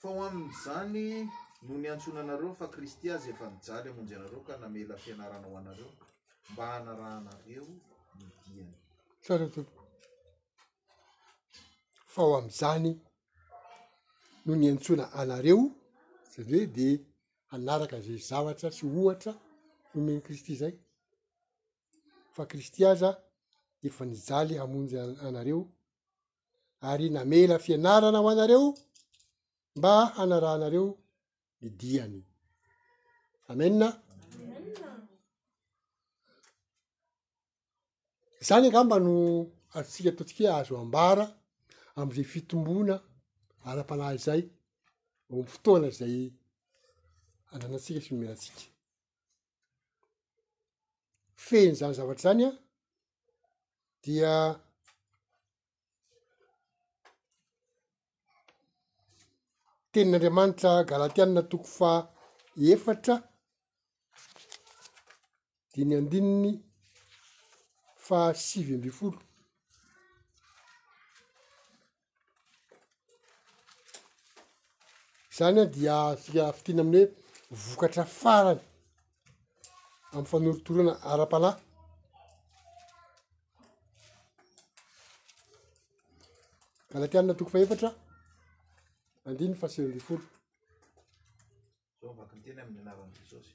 A: Fa
D: ho amin'izany no niantsoana anareo, fa Kristy Azy efa nijaly hamonjy anareo ka namela fianarana ho anareo, mba hanarahanareo ny diany.
A: Tsara tompoko. Fa ho amin'izany no niantsoana anareo, zany hoe de hanaraka izay zavatra sy ohatra nomen'i Kristy izay, fa Kristy aza efa nijaly hamonjy anareo ary namela fianarana ho anareo mba hanarahanareo ny diany. Amena. Izany angamba no atsika totsike azo ambara am'izay fitomboana ara-panahy izay, o fotoana izay ananatsika sy nomenatsika. fehiny izany zavatra izany an dia tenin'andriamanitra galatianina toko fa efatra dia ny andininy fa sivy ambifolo Izany dia azotsika fintinina amin'ny hoe vokatra farany amin'ny fanorontoronana ara-panahy. Galatiana toko fahefatra andininy fahasivy ambin'ny folo. Izao vaky
D: ny teny amin'ny anaran'i Jesosy.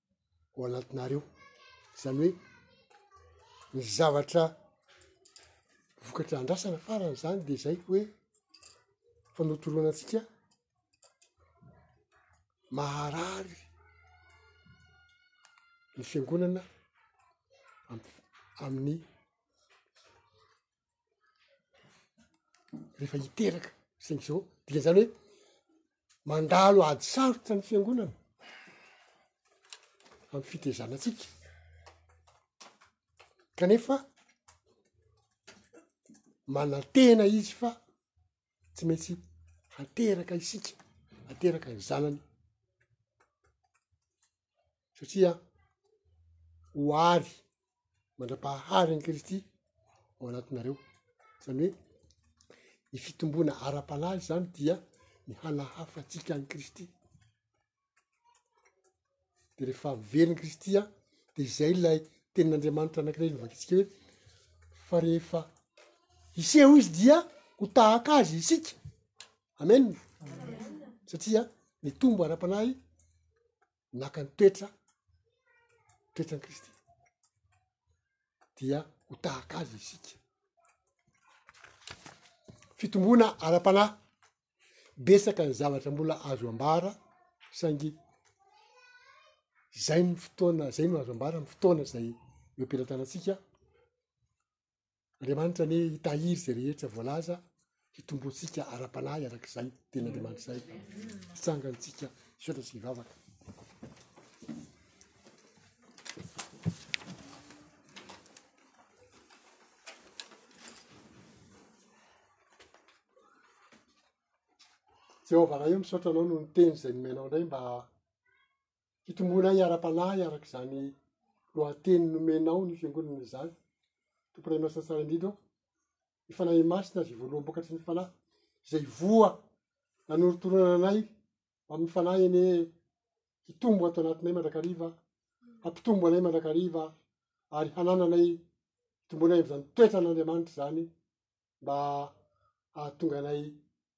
D: ao anatinareo,
A: zany hoe ny zavatra vokatra andrasana farany zany de zay hoe fanao toroana antsika maharary ny fiangonana amin'ny rehefa hiteraka saingy zao dikan'izany hoe mandalo ady sarotra ny fiangonana am'y fitezanantsika kanefa manantena izy fa tsy maintsy hateraka isika hateraka ny zanany satria ho àry mandra-pahary an'i Kristy ao anatinareo, zany hoe ny fitomboana ara-panahy zany dia ny hanahafa antsika an'i Kristy, de rehefa very an'i Kristy an, de zay ilay tenin'Andriamanitra anankiray novakintsika hoe, fa rehefa hiseho izy dia ho tahaka azy isika. amen satria ny tombo ara-panahy naka ny toetra toetra ny kristy dia ho tahaka azy isika fitomboana ara-panahy betsaka ny zavatra mbola azo ambara saingy zay ny fotoana zay no azo ambara ny fotoana zay eo am-pilatanatsika Andriamanitra anie hitahiry izay rehetra voalaza hitomboantsika ara-panahy araka izay tena Andriamanitra izay hitsangantsika hisotra sy hivavaka. Jehovah Ray eo misaotra anao noho ny teny izay nomenao indray mba Hitomboanay ara-panahy araka izany lohateny nomenao ny fiangonana izany, Tompo Ray Masina Tsara Indrindra ô, ny Fanahy Masina izay voaloham-bokatry ny fanahy, izay voa nanorotoronana anay ho amin'ny fanahy anie hitombo ato anatinay mandrakariva, hampitombo anay mandrakariva ary hanananay hitomboanay amin'izany toetran'Andriamanitra izany mba hahatonga anay